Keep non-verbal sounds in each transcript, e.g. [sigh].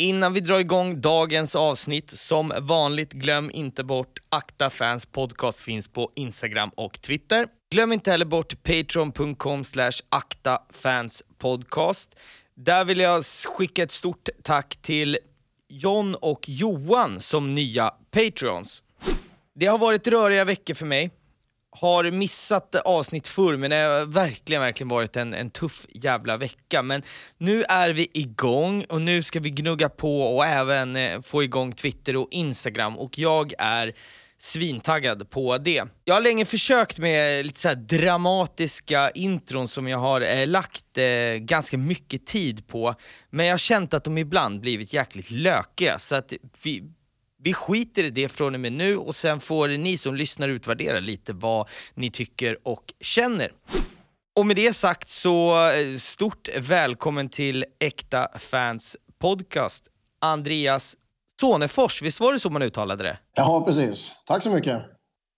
Innan vi drar igång dagens avsnitt, som vanligt, glöm inte bort Akta Fans Podcast finns på Instagram och Twitter. Glöm inte heller bort patreon.com slash aktafanspodcast. Där vill jag skicka ett stort tack till John och Johan som nya Patreons. Det har varit röriga veckor för mig har missat avsnitt förr, men det har verkligen, verkligen varit en, en tuff jävla vecka. Men nu är vi igång och nu ska vi gnugga på och även eh, få igång Twitter och Instagram och jag är svintaggad på det. Jag har länge försökt med lite så dramatiska intron som jag har eh, lagt eh, ganska mycket tid på, men jag har känt att de ibland blivit jäkligt lökiga, så att vi, vi skiter i det från och med nu och sen får ni som lyssnar utvärdera lite vad ni tycker och känner. Och med det sagt så eh, stort välkommen till Äkta Fans Podcast. Andreas Sonefors, visst var det så man uttalade det? Ja, precis. Tack så mycket.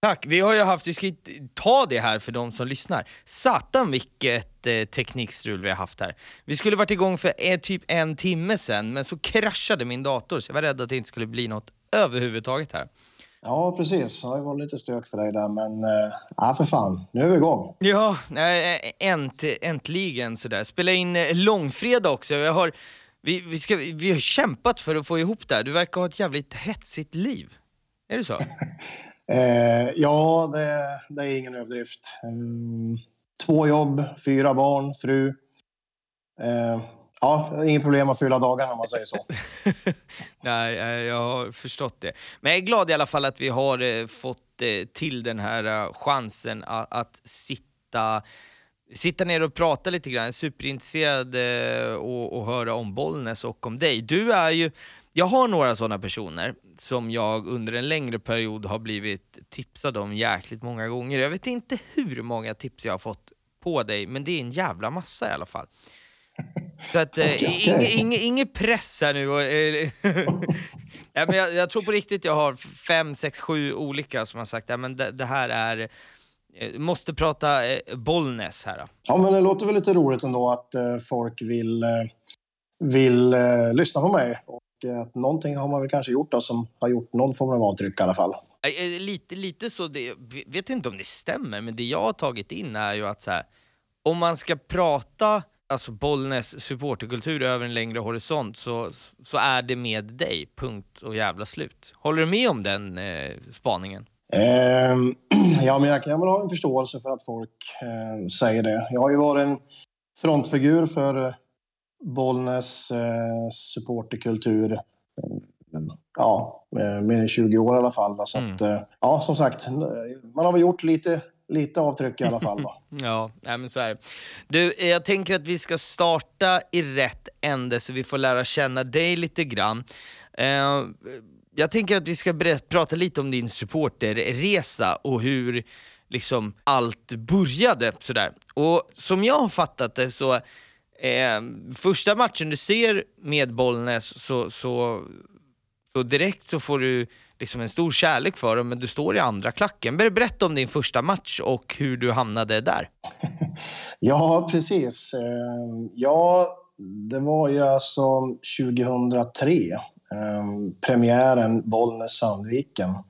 Tack. Vi har ju haft, vi ska ta det här för de som lyssnar. Satan vilket eh, teknikstrul vi har haft här. Vi skulle varit igång för eh, typ en timme sen, men så kraschade min dator så jag var rädd att det inte skulle bli något överhuvudtaget här. Ja, precis. Det har varit lite stök för dig där, men äh, ja, för fan. Nu är vi igång. Ja, änt, äntligen sådär. Spela in eh, långfredag också. Jag har, vi, vi, ska, vi har kämpat för att få ihop det här. Du verkar ha ett jävligt hetsigt liv. Är det så? [laughs] eh, ja, det, det, är ingen överdrift. Um, två jobb, fyra barn, fru. Eh, Ja, inget problem att fylla dagarna om man säger så. [laughs] Nej, eh, jag har förstått det. Men jag är glad i alla fall att vi har eh, fått eh, till den här chansen att, sitta sitta ner och prata lite grann. Jag är superintresserad och, höra om Bollnäs och om dig. Du är ju, jag har några sådana personer som jag under en längre period har blivit tipsad om jäkligt många gånger. Jag vet inte hur många tips jag har fått på dig, men det är en jävla massa i alla fall. Så att, eh, okay, okay. Ingen, ingen press här nu. Eh, [laughs] ja, men jag, jag, tror på riktigt jag har fem, sex, sju olika som har sagt ja, men det, det här är eh, Måste prata eh, Bollnäs här. Då. Ja, men det låter väl lite roligt ändå att eh, folk vill, eh, vill lyssna på mig. Och att någonting har man väl kanske gjort då, som har gjort någon form av avtryck i alla fall. Lite, lite så, det, vet inte om det stämmer, men det jag har tagit in är ju att så här, om man ska prata alltså Bollnäs supporterkultur över en längre horisont så, så är det med dig, punkt och jävla slut. Håller du med om den eh, spaningen? Eh, [clears throat] ja, men jag kan väl ha en förståelse för att folk eh, säger det. Jag har ju varit en frontfigur för eh, Bollnäs eh, supporterkultur eh, ja, mer än 20 år i alla fall. Så mm. att, eh, ja, som sagt, man har väl gjort lite lite avtryck i alla fall. Då. [laughs] ja, nej, men så är det. Du, eh, jag tänker att vi ska starta i rätt ände så vi får lära känna dig lite grann. Eh, jag tänker att vi ska prata lite om din supporterresa och hur liksom allt började. Sådär. Och som jag har fattat det så, eh, första matchen du ser med Bollnäs så, så, så direkt så får du liksom en stor kärlek för dem, men du står i andra klacken. Berätta om din första match och hur du hamnade där. [laughs] ja, precis. Ehm, ja, det var ju alltså 2003. Ehm, premiären Bollnäs-Sandviken.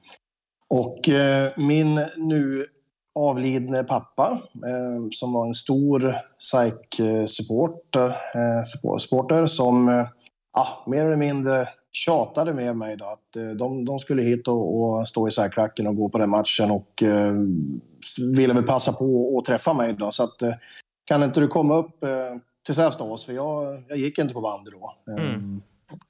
Och eh, min nu avlidne pappa, ehm, som var en stor SAIK-supporter, eh, eh, som ja, mer eller mindre tjatade med mig då att eh, de, de skulle hit och, och stå i särklacken och gå på den matchen och eh, ville väl passa på att träffa mig då. Så att, eh, kan inte du komma upp eh, till Sävstaås? För jag, jag gick inte på bandy då. Mm.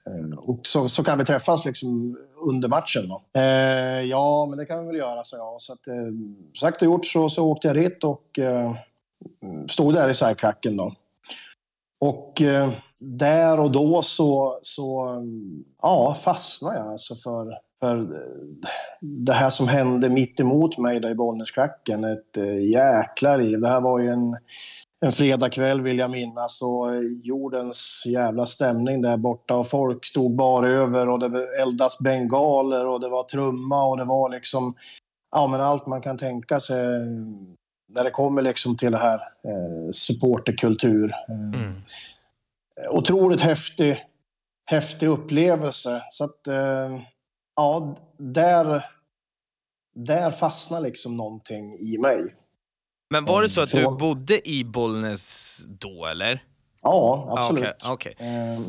Eh, och så, så kan vi träffas liksom under matchen då. Eh, ja, men det kan vi väl göra, så jag. Så att, eh, sagt och gjort så, så åkte jag dit och eh, stod där i särklacken då. Och eh, där och då så, så ja, fastnade jag alltså för, för det här som hände mitt emot mig där i Bollnäsklacken. Ett eh, äh, jäkla liv. Det här var ju en, en fredagkväll vill jag minnas och jordens jävla stämning där borta och folk stod bara över och det eldas bengaler och det var trumma och det var liksom ja, men allt man kan tänka sig när det kommer liksom till det här eh, supporterkultur. Eh, mm otroligt häftig, häftig upplevelse. Så att, eh, ja, där, där fastnar liksom någonting i mig. Men var det så att du bodde i Bollnäs då, eller? Ja, Ah, absolut. okej. Eh,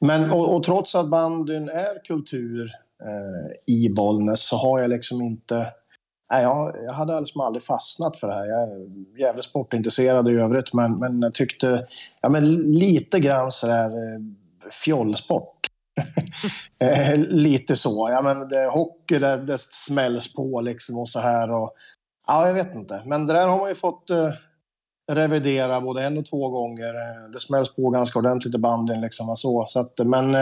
Men, och, och trots att bandyn är kultur eh, i Bollnäs så har jag liksom inte... Nej, jag, jag hade liksom aldrig fastnat för det här. Jag är jävligt sportintresserad i övrigt, men, men jag tyckte... Ja, men lite grann sådär eh, fjollsport. [laughs] Eh, lite så. Ja, men det, hockey, det, det smälls på liksom och så här. Och, ja, jag vet inte. Men det där har man ju fått... Eh, revidera både en och två gånger. Eh, det smälls på ganska ordentligt i banden. Liksom, och så. Så att, men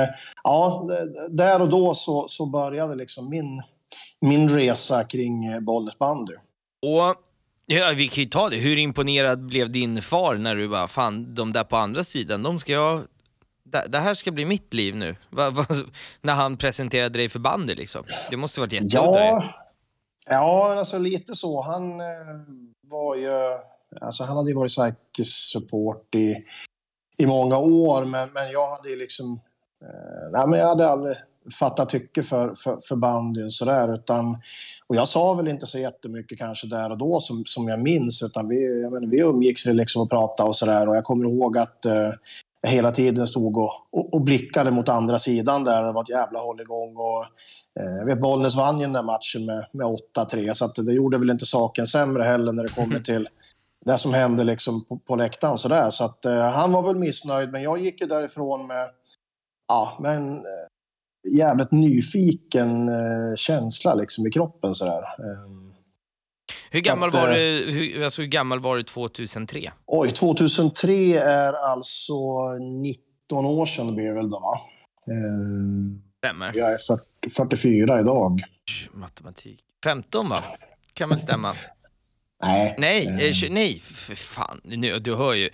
ja, där och då så, så började liksom min, min resa kring eh, Bollnäs bandy. Och ja, vi kan ju ta det, hur imponerad blev din far när du bara, fan de där på andra sidan, de ska jag... Det, det här ska bli mitt liv nu. [laughs] Va, va, när han presenterade dig för bandy liksom. Det måste varit ju. Ja, ja, alltså lite så. Han eh, var ju... Alltså han hade ju varit support i, i många år, men, men jag hade ju liksom... Eh, nej, men jag hade aldrig fattat tycke för, för, för bandyn sådär, utan... Och jag sa väl inte så jättemycket kanske där och då som, som jag minns, utan vi, jag menar, vi umgicks väl liksom och pratade och sådär. Och jag kommer ihåg att eh, jag hela tiden stod och, och, och blickade mot andra sidan där. Det var ett jävla hålligång. Och, eh, jag vet, Bollnäs vann ju den där matchen med, med 8-3, så att det gjorde väl inte saken sämre heller när det kommer till det som hände liksom på, på läktaren. Så, där. så att, eh, han var väl missnöjd, men jag gick ju därifrån med, ja, med en eh, jävligt nyfiken eh, känsla liksom, i kroppen. Så där. Ehm, Hur gammal, att, var eh, du, hur, alltså, hur gammal var du 2003? Oj, 2003 är alltså 19 år sedan blir det väl då, va? Ehm, Stämmer. jag är 40, 44 idag. Matematik. 15 va? Kan väl stämma? [laughs] Nej. Nej, Eh, eh, nej, för fan. Nu, du hör ju.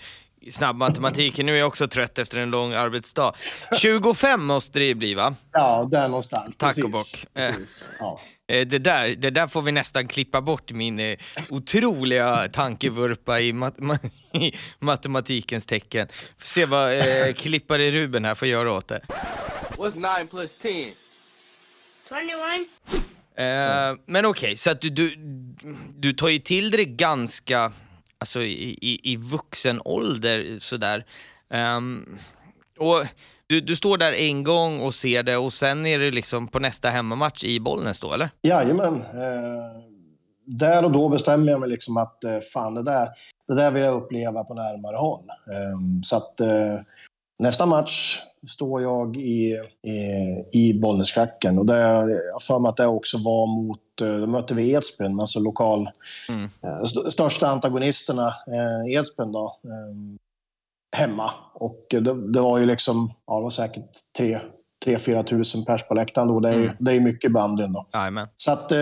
Snabbmatematiken, nu är jag också trött efter en lång arbetsdag. 25 måste det bli va? Ja, där någonstans. Tack och Precis, bock. Precis. Ja. Eh, Det där, det där får vi nästan klippa bort min eh, otroliga tankevurpa i, mat [laughs] ma- i matematikens tecken. Får se vad eh, [laughs] klippare Ruben här får göra åt det. What's 9 plus 10? 21. Eh, men okej, så att du, du, du tar ju till dig det ganska, alltså i, i, i vuxen ålder sådär. Um, och du, du står där en gång och ser det och sen är det liksom på nästa hemmamatch i Bollnäs då eller? Jajamän. Eh, där och då bestämmer jag mig liksom att eh, fan, det där, det där vill jag uppleva på närmare håll. Eh, så att eh, nästa match står jag i, i, i Bollnäsklacken och det, jag för mig att det också var mot, eh, då mötte vi Edsbyn, alltså lokal, Mm. eh, st- största antagonisterna, eh, Edsbyn då, eh, hemma. Och det, det var ju liksom, ja det var säkert 3-4 tusen pers på läktaren då. Det är Mm. det är mycket bandyn då. Jajamän. Så att, eh,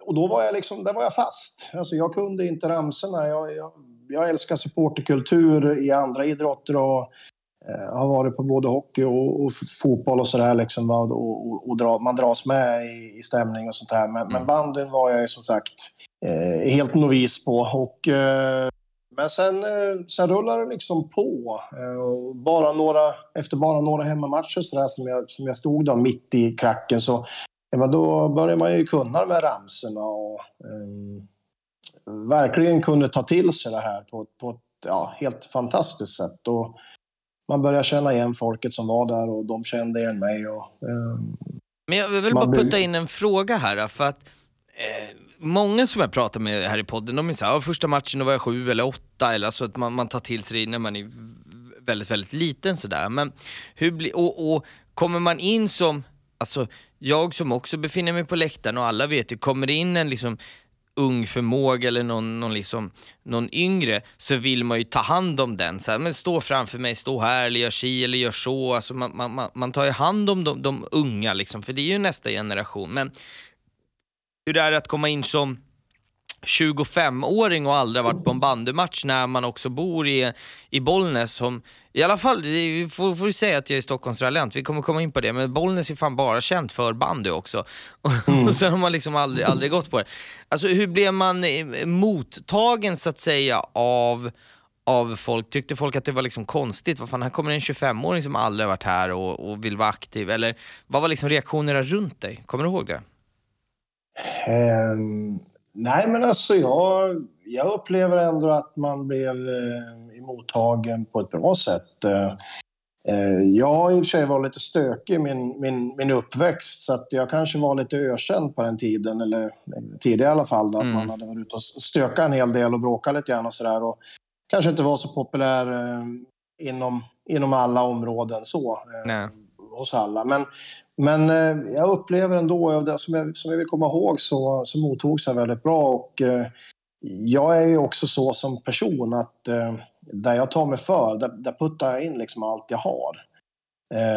och då var jag liksom, där var jag fast. Alltså jag kunde inte ramsorna. Jag, jag, jag älskar supporterkultur i andra idrotter och har varit på både hockey och, och fotboll och sådär. Liksom, och, och, och dra, man dras med i, i stämning och sånt där. Men, men bandyn var jag ju som sagt eh, helt novis på. Och, eh, men sen, eh, sen rullar det liksom på. Eh, bara några, efter bara några hemmamatcher så där, som, jag, som jag stod då mitt i klacken så men då börjar man ju kunna med ramsorna och eh, verkligen kunde ta till sig det här på, på ett ja, helt fantastiskt sätt. Och man börjar känna igen folket som var där och de kände igen mig. Och, eh, Men jag vill bara putta in en fråga här, för att eh, många som jag pratar med här i podden, de är såhär, "Ja, första matchen då var jag sju eller åtta, eller alltså att man, man tar till sig det när man är väldigt, väldigt liten sådär. Men hur blir, och, och kommer man in som, alltså jag som också befinner mig på läktaren och alla vet ju, kommer det in en liksom ung förmåga eller någon, någon, liksom, någon yngre så vill man ju ta hand om den. Så här, men stå framför mig, stå här eller gör si eller gör så. Alltså man, man, man, man tar ju hand om de, de unga, liksom, för det är ju nästa generation. Men hur är det att komma in som 25-åring och aldrig varit på en bandymatch när man också bor i, i Bollnäs som, i alla fall, det får, får vi säga att jag är Stockholmsrallant, vi kommer komma in på det, men Bollnäs är fan bara känt för bandy också. och [laughs] sen har man liksom aldrig, aldrig gått på det. Alltså hur blev man eh, mottagen så att säga av av folk? Tyckte folk att det var liksom konstigt? Vad fan, här kommer en 25-åring som aldrig varit här och, och vill vara aktiv. Eller vad var liksom reaktionerna runt dig? Kommer du ihåg det? Um, nej, men alltså jag, jag upplever ändå att man blev eh, emottagen på ett bra sätt. Eh, eh, jag har i och för sig varit lite stökig i min, min, min uppväxt så att jag kanske var lite ökänd på den tiden, eller tidigare i alla fall, då, mm. att man hade varit ute och stökat en hel del och bråkat lite grann och sådär. Kanske inte var så populär eh, inom, inom alla områden så, eh, hos alla. Men, men eh, jag upplever ändå, det som jag, som jag vill komma ihåg, så, så mottogs jag väldigt bra. Och, eh, jag är ju också så som person att eh, där jag tar mig för, där, där puttar jag in liksom allt jag har.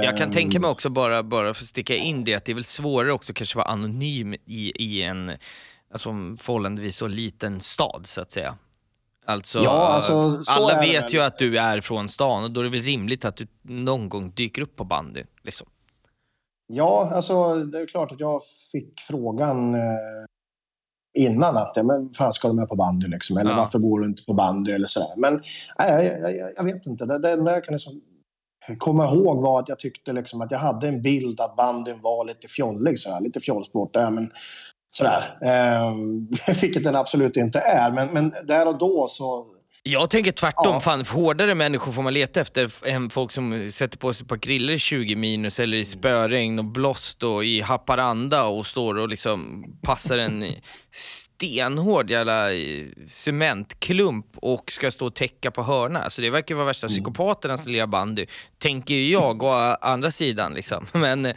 Jag kan tänka mig också, bara, bara för att sticka in det, att det är väl svårare också kanske vara anonym i, i en alltså, förhållandevis så liten stad, så att säga. Alltså, ja, alltså alla vet ju att du är från stan och då är det väl rimligt att du någon gång dyker upp på bandy. Liksom. Ja, alltså det är klart att jag fick frågan eh, innan att ja, men fan ska du med på bandy liksom? Eller ja. varför går du inte på bandy eller sådär. Men nej, jag, jag, jag vet inte. Det, det enda jag kan liksom komma ihåg var att jag tyckte liksom att jag hade en bild att bandyn var lite fjollig, sådär, lite fjollsport. Där, men sådär. Eh, [laughs] vilket den absolut inte är. Men, men där och då så jag tänker tvärtom, ja. fan hårdare människor får man leta efter än folk som sätter på sig på griller i 20 minus eller i spöregn och blåst och i Haparanda och står och liksom passar en stenhård jävla eh, cementklump och ska stå och täcka på hörna. Alltså det verkar vara värsta mm. psykopaterna som lirar bandy, tänker ju jag, å andra sidan liksom. [laughs] Men, äh,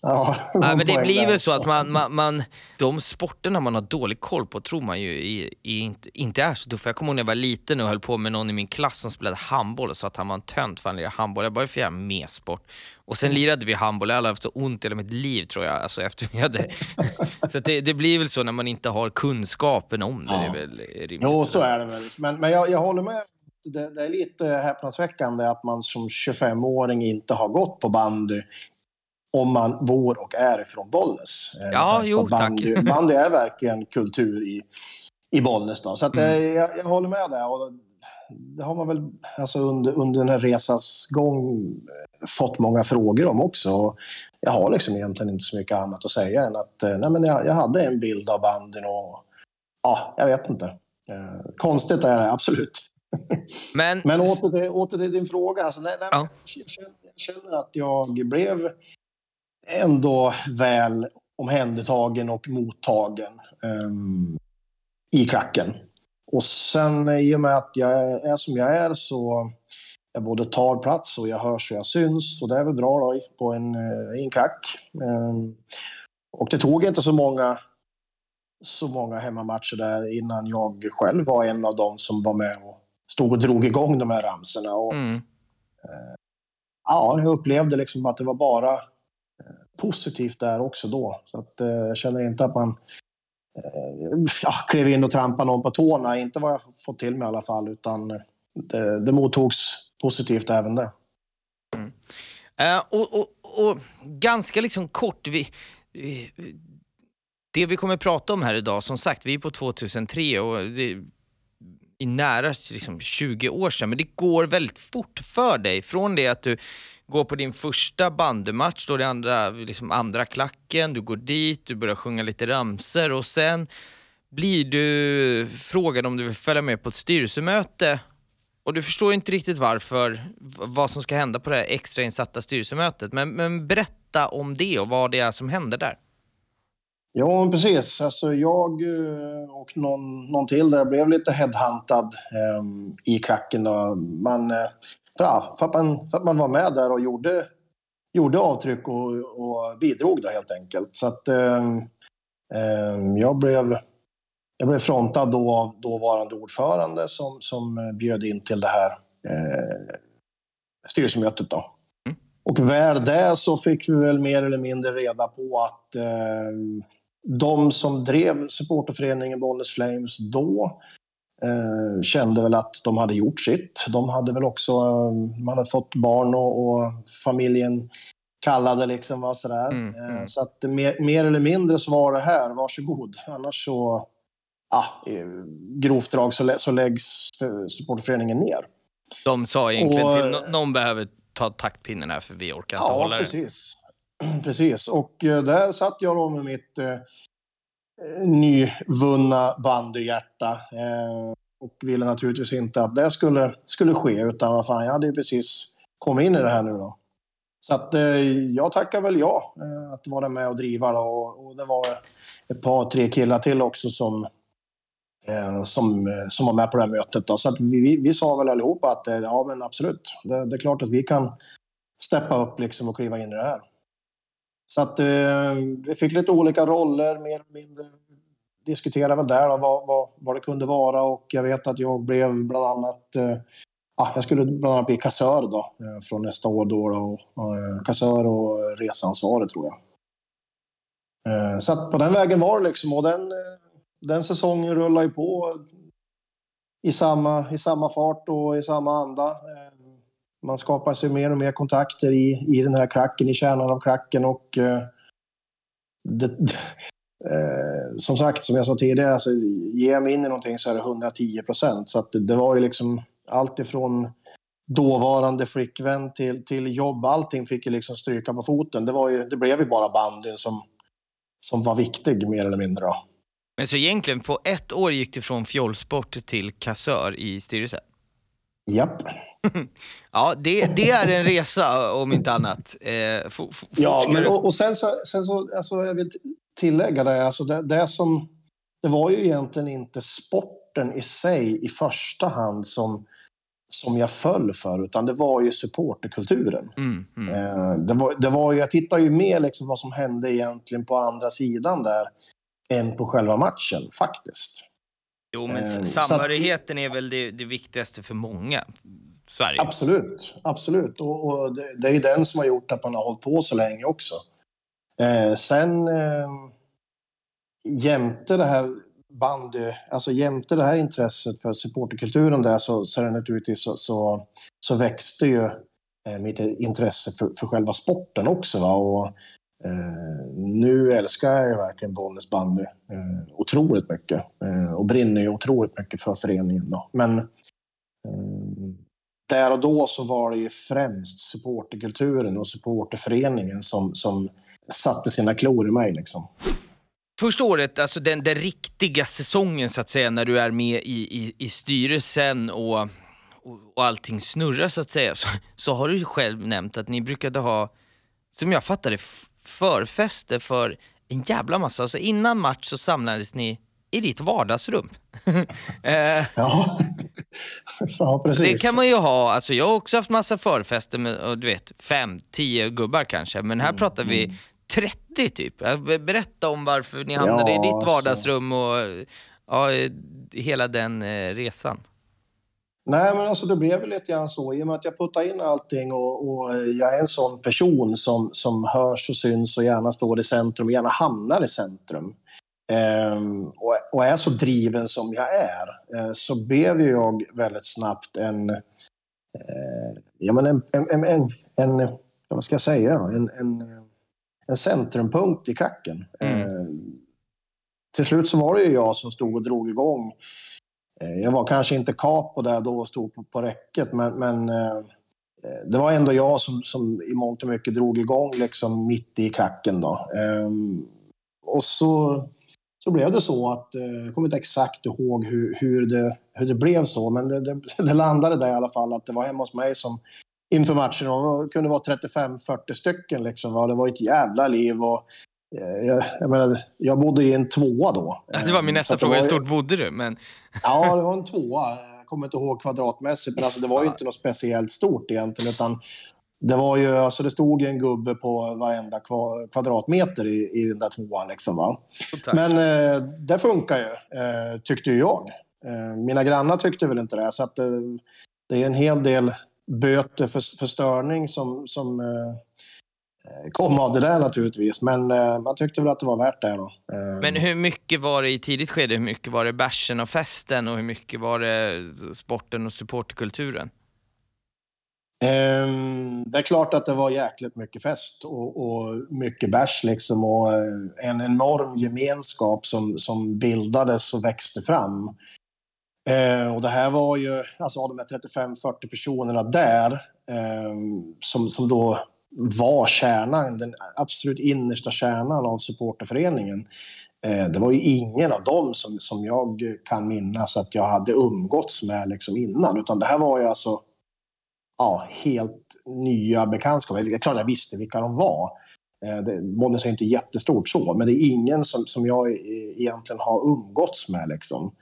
[laughs] ja, äh, [laughs] men det blir väl så att man, man, man, de sporterna man har dålig koll på tror man ju i, i inte, inte är så tuffa. Jag kommer ihåg när jag var liten och höll på med någon i min klass som spelade handboll och sa att han var en tönt för han lirade handboll. Jag bara, för jävla med sport. Och sen lirade vi handboll, jag aldrig haft så ont i hela mitt liv tror jag, alltså efter vi hade... [laughs] så det, det, blir väl så när man inte har kunskapen om det. Ja. det är väl rimligt. Jo, så är det väl. Men, men jag, jag håller med. Det, det, är lite häpnadsväckande att man som 25-åring inte har gått på bandy om man bor och är från Bollnäs. Eh, ja, jo, bandy, tack. bandy är verkligen kultur i, i Bollnäs. Då. Så att, mm. Eh, jag, jag, håller med där. Och det har man väl alltså under, under den här resans gång eh, fått många frågor om också. Jag har liksom egentligen inte så mycket annat att säga än att nej, men jag, jag hade en bild av bandyn och ja, jag vet inte. Eh, konstigt är det absolut. [laughs] Men, men åter, till, åter till din fråga. Alltså, nej, nej, ja. jag, känner, jag, känner, att jag blev ändå väl omhändertagen och mottagen um, i klacken. Och sen i och med att jag är som jag är så jag både tar plats och jag hörs och jag syns. Och det är väl bra då på en, eh, en klack. Um, och det tog inte så många, så många hemmamatcher där innan jag själv var en av dem som var med och stod och drog igång de här ramsorna. Och, mm. eh, ja, jag upplevde liksom att det var bara positivt där också då. Så att, eh, jag känner inte att man eh, ja, klev in och trampade någon på tårna. Inte vad jag fått till mig i alla fall, utan det, det mottogs positivt även där. Mm. Uh, och, och, och, ganska liksom kort, vi, vi, det vi kommer prata om här idag, som sagt, vi är på 2003 och det är nära liksom, 20 år sedan, men det går väldigt fort för dig. Från det att du går på din första bandymatch, då det andra, liksom andra klacken, du går dit, du börjar sjunga lite ramser och sen blir du frågad om du vill följa med på ett styrelsemöte och du förstår inte riktigt varför, vad som ska hända på det här extrainsatta styrelsemötet. Men, men berätta om det och vad det är som händer där. Ja, precis. Alltså jag eh, och någon, någon till där blev lite headhuntad eh, i klacken. Då. Man, eh, för, för, att man, för att man var med där och gjorde, gjorde avtryck och, och bidrog då helt enkelt. Så att eh, eh, jag blev jag blev frontad då av dåvarande ordförande som, som bjöd in till det här eh, styrelsemötet. Då. Mm. Och väl det så fick vi väl mer eller mindre reda på att eh, de som drev supporterföreningen Bollnäs Flames då eh, kände väl att de hade gjort sitt. De hade väl också, eh, man hade fått barn och, och familjen kallade liksom var sådär. Mm, mm. Eh, så att mer, mer, eller mindre så var det här, varsågod. Annars så, ah, grovt drag så, lä- så läggs eh, supporterföreningen ner. De sa egentligen Och- till nå- någon behöver ta taktpinnen här för vi orkar inte Ja, hålla precis. [clears throat] precis. Och där satt jag då med mitt Eh, nyvunna bandyhjärta. Eh, och ville naturligtvis inte att det skulle, skulle ske, utan vad fan, jag hade ju precis kommit in i det här nu då. Så att eh, jag tackar väl ja, eh, att vara med och driva då. Och, och det var ett par, tre killar till också som, eh, som, eh, som var med på det här mötet. Då. Så att vi, vi, vi sa väl allihopa att eh, ja, men absolut, det, det är klart att vi kan steppa upp liksom och kliva in i det här. Så att eh, vi fick lite olika roller, mer eller mindre. Diskuterade väl där då, vad, vad, vad det kunde vara och jag vet att jag blev bland annat eh, Ja, jag skulle bland annat bli kassör då, eh, från nästa år. Då, då, och, eh, kassör och reseansvarig tror jag. Eh, Så att på den vägen var det liksom. Och den, eh, den säsongen rullade ju på i samma, i samma fart och i samma anda. Eh, man skapar sig mer och mer kontakter i, i den här klacken, i kärnan av klacken. Och, eh, det, [laughs] eh, som sagt, som jag sa tidigare, alltså, ger jag mig in i någonting så är det 110 procent. Så det, det var ju liksom allt ifrån dåvarande flickvän till, till jobb. Allting fick ju liksom stryka på foten. Det, var ju, det blev ju bara bandyn som, som var viktig, mer eller mindre. Då. Men så egentligen på ett år gick du från fjollsport till kassör i styrelsen? Japp. [laughs] Ja, det, det är en resa om inte annat. Eh, Ja, men, och, och sen så, sen så alltså, jag vill tillägga det, alltså det, det som, det var ju egentligen inte sporten i sig i första hand som, som jag föll för, utan det var ju supporterkulturen. Mm, mm. Eh, det var, det var ju, jag tittar ju mer liksom vad som hände egentligen på andra sidan där än på själva matchen, faktiskt. Jo, men eh, s- så att- samhörigheten är väl det, det viktigaste för många. Sverige. Absolut, absolut. Och, och det, det är ju den som har gjort att man har hållit på så länge också. Eh, sen eh, jämte det här bandy, alltså jämte det här intresset för supporterkulturen där så, så är det naturligtvis så, så, så växte ju eh, mitt intresse för, för själva sporten också. Va? Och, eh, nu älskar jag ju verkligen Bollnäs bandy eh, otroligt mycket eh, och brinner ju otroligt mycket för föreningen. Då. Men eh, där och då så var det ju främst supporterkulturen och supporterföreningen som, som satte sina klor i mig. Liksom. Första året, alltså den, den riktiga säsongen så att säga, när du är med i, i, i styrelsen och, och, och allting snurrar så att säga, så, så har du ju själv nämnt att ni brukade ha, som jag fattade f- förfester för en jävla massa. Alltså innan match så samlades ni i ditt vardagsrum. [laughs] eh, Ja, [laughs] ja precis. det kan man ju ha, alltså jag har också haft massa förfester med, och du vet, fem, tio gubbar kanske, men här pratar vi 30 typ. Ja, be- Berätta om varför ni hamnade Ja, i ditt alltså. vardagsrum och ja, eh, hela den eh, resan. Nej, men alltså det blev väl lite grann så. I och med att jag puttar in allting och, och jag är en sån person som, som hörs och syns och gärna står i centrum, gärna hamnar i centrum. Ehm, och, är så driven som jag är, eh, så blev jag väldigt snabbt en, eh, ja, men en, en, en, en, vad ska jag säga, en, en, en centrumpunkt i klacken. Mm. Eh, till slut så var det ju jag som stod och drog igång Eh, Jag var kanske inte capo där då och stod på, på räcket, men, men det var ändå jag som, som i mångt och mycket drog igång liksom mitt i klacken. Då. Ehm, och så, så blev det så att, eh, jag kommer inte exakt ihåg hur, hur, det, hur det blev så, men det, det, [laughs] det landade där i alla fall att det var hemma hos mig som inför matchen, och det kunde vara 35-40 stycken. Liksom, va. Det var ett jävla liv. Och, eh, jag, jag, menar, jag bodde i en tvåa då. [laughs] Det var min nästa fråga, hur stort bodde du? Men, [laughs] Ja, det var en tvåa. Jag kommer inte ihåg kvadratmässigt, men alltså det var ju inte något speciellt stort egentligen. Utan det, var ju, alltså det stod ju en gubbe på varenda kva- kvadratmeter i, i den där tvåan. Liksom, va? tack. Men eh, det funkar ju, eh, tyckte ju jag. Eh, mina grannar tyckte väl inte det. Så att, eh, det är en hel del böter för, för störning som, som eh, kom av det där naturligtvis. Men eh, man tyckte väl att det var värt det. Då. Men hur mycket var det i tidigt skede? Hur mycket var det bärsen och festen och hur mycket var det sporten och supporterkulturen? Ehm, det är klart att det var jäkligt mycket fest och, och mycket bärs liksom och eh, en enorm gemenskap som, som bildades och växte fram. Ehm, och det här var ju, alltså av de här 35-40 personerna där, ehm, som, som då var kärnan, den absolut innersta kärnan av supporterföreningen. Det var ju ingen av dem som, som jag kan minnas att jag hade umgåtts med liksom innan, utan det här var ju alltså ja, helt nya bekantskaper. Det är klart jag visste vilka de var. Eh, Bollnäs är inte jättestort så, men det är ingen som, som jag egentligen har umgåtts med. Liksom.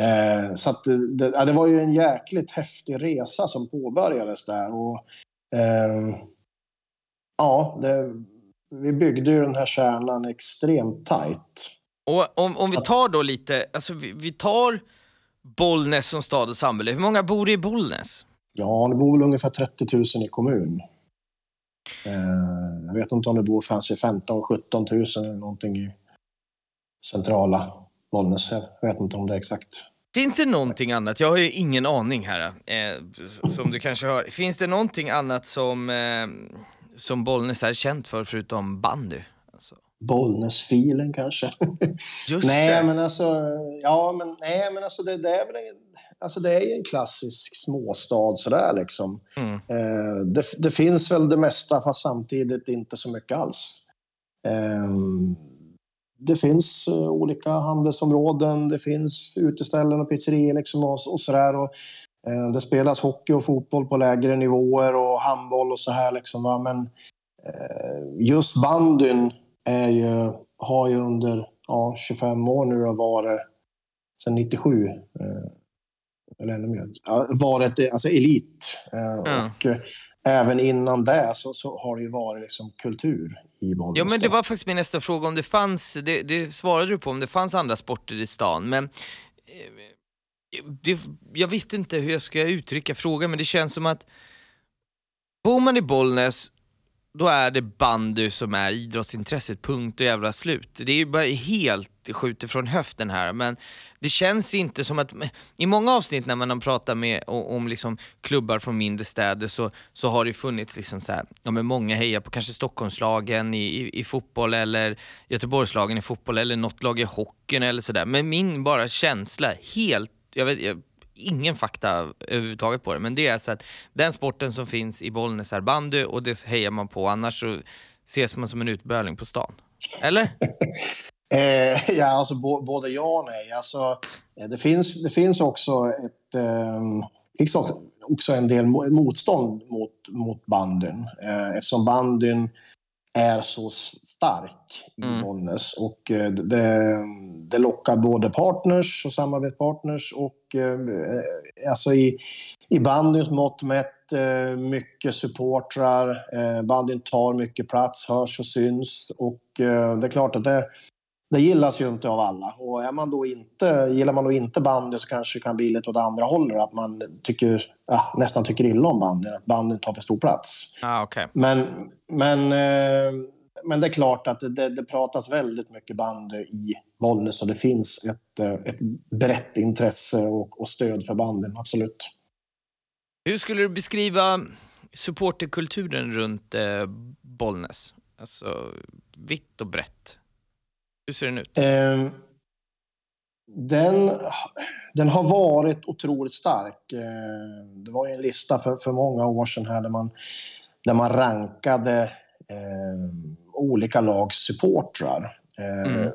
Eh, så att det, ja, det, var ju en jäkligt häftig resa som påbörjades där. Och, eh, ja, det, vi byggde ju den här kärnan extremt tajt. Och om, om vi tar då lite, alltså vi, vi tar Bollnäs som stad och samhälle. Hur många bor i Bollnäs? Ja, det bor väl ungefär 30 000 i kommun. Eh, jag vet inte om det bor kanske 15 17 000 eller någonting i centrala Bollnäs. Jag vet inte om det är exakt. Finns det någonting annat, jag har ju ingen aning här, eh, som du kanske hör. Finns det någonting annat som, eh, som Bollnäs är känt för förutom bandy? Alltså. Bollnäsfilen kanske. Just nej, det. men alltså, ja, men, nej, men alltså det, det är väl alltså det är ju en klassisk småstad sådär liksom. Mm. Eh, det, det, finns väl det mesta, fast samtidigt inte så mycket alls. Eh, det finns uh, olika handelsområden, det finns uteställen och pizzerior liksom och, och sådär. Och, uh, det spelas hockey och fotboll på lägre nivåer och handboll och så här liksom. Va? Men uh, just bandyn är ju, har ju under ja, 25 år nu varit, sedan 97, eller ännu mer, varit alltså elit. Mm. Och även innan det så, så har det ju varit liksom kultur i Bollnäs. Ja, men det var faktiskt min nästa fråga, om det fanns, det, det svarade du på, om det fanns andra sporter i stan, men eh, det, jag vet inte hur jag ska uttrycka frågan, men det känns som att bor man i Bollnäs då är det bandy som är idrottsintresset, punkt och jävla slut. Det är ju bara helt skjutet från höften här, men det känns inte som att, i många avsnitt när man har pratat med om liksom klubbar från mindre städer så, så har det funnits liksom så här, ja men många hejar på kanske Stockholmslagen i, i, i fotboll eller Göteborgslagen i fotboll eller något lag i hockeyn eller sådär. Men min bara känsla, helt, jag vet, jag, ingen fakta överhuvudtaget på det, men det är så att den sporten som finns i Bollnäs är bandy och det hejar man på, annars så ses man som en utböling på stan. Eller? [laughs] eh, ja, alltså både ja och nej. Alltså, eh, det, finns, det finns också ett... Eh, också en del motstånd mot, mot bandyn. Eh, eftersom bandyn är så stark i mm. Bollnäs. Och eh, det, det lockar både partners och samarbetspartners och eh, alltså i, i bandyns mått mätt eh, mycket supportrar. Bandyn tar mycket plats, hörs och syns och det är klart att det, det gillas ju inte av alla. Och är man då inte, gillar man då inte bandy så kanske det kan bli lite åt andra hållet. Att man tycker, ja, nästan tycker illa om bandyn. Att bandyn tar för stor plats. Ah, okay. men, men, eh, men det är klart att det, det, pratas väldigt mycket bandy i Bollnäs och det finns ett, eh, ett brett intresse och, och stöd för bandyn, absolut. Hur skulle du beskriva supporterkulturen runt eh, Bollnäs? Alltså vitt och brett. Hur ser den ut? Eh, den, den har varit otroligt stark. Eh, det var en lista för, för många år sedan här där man, där man rankade eh, olika lags supportrar. Mm.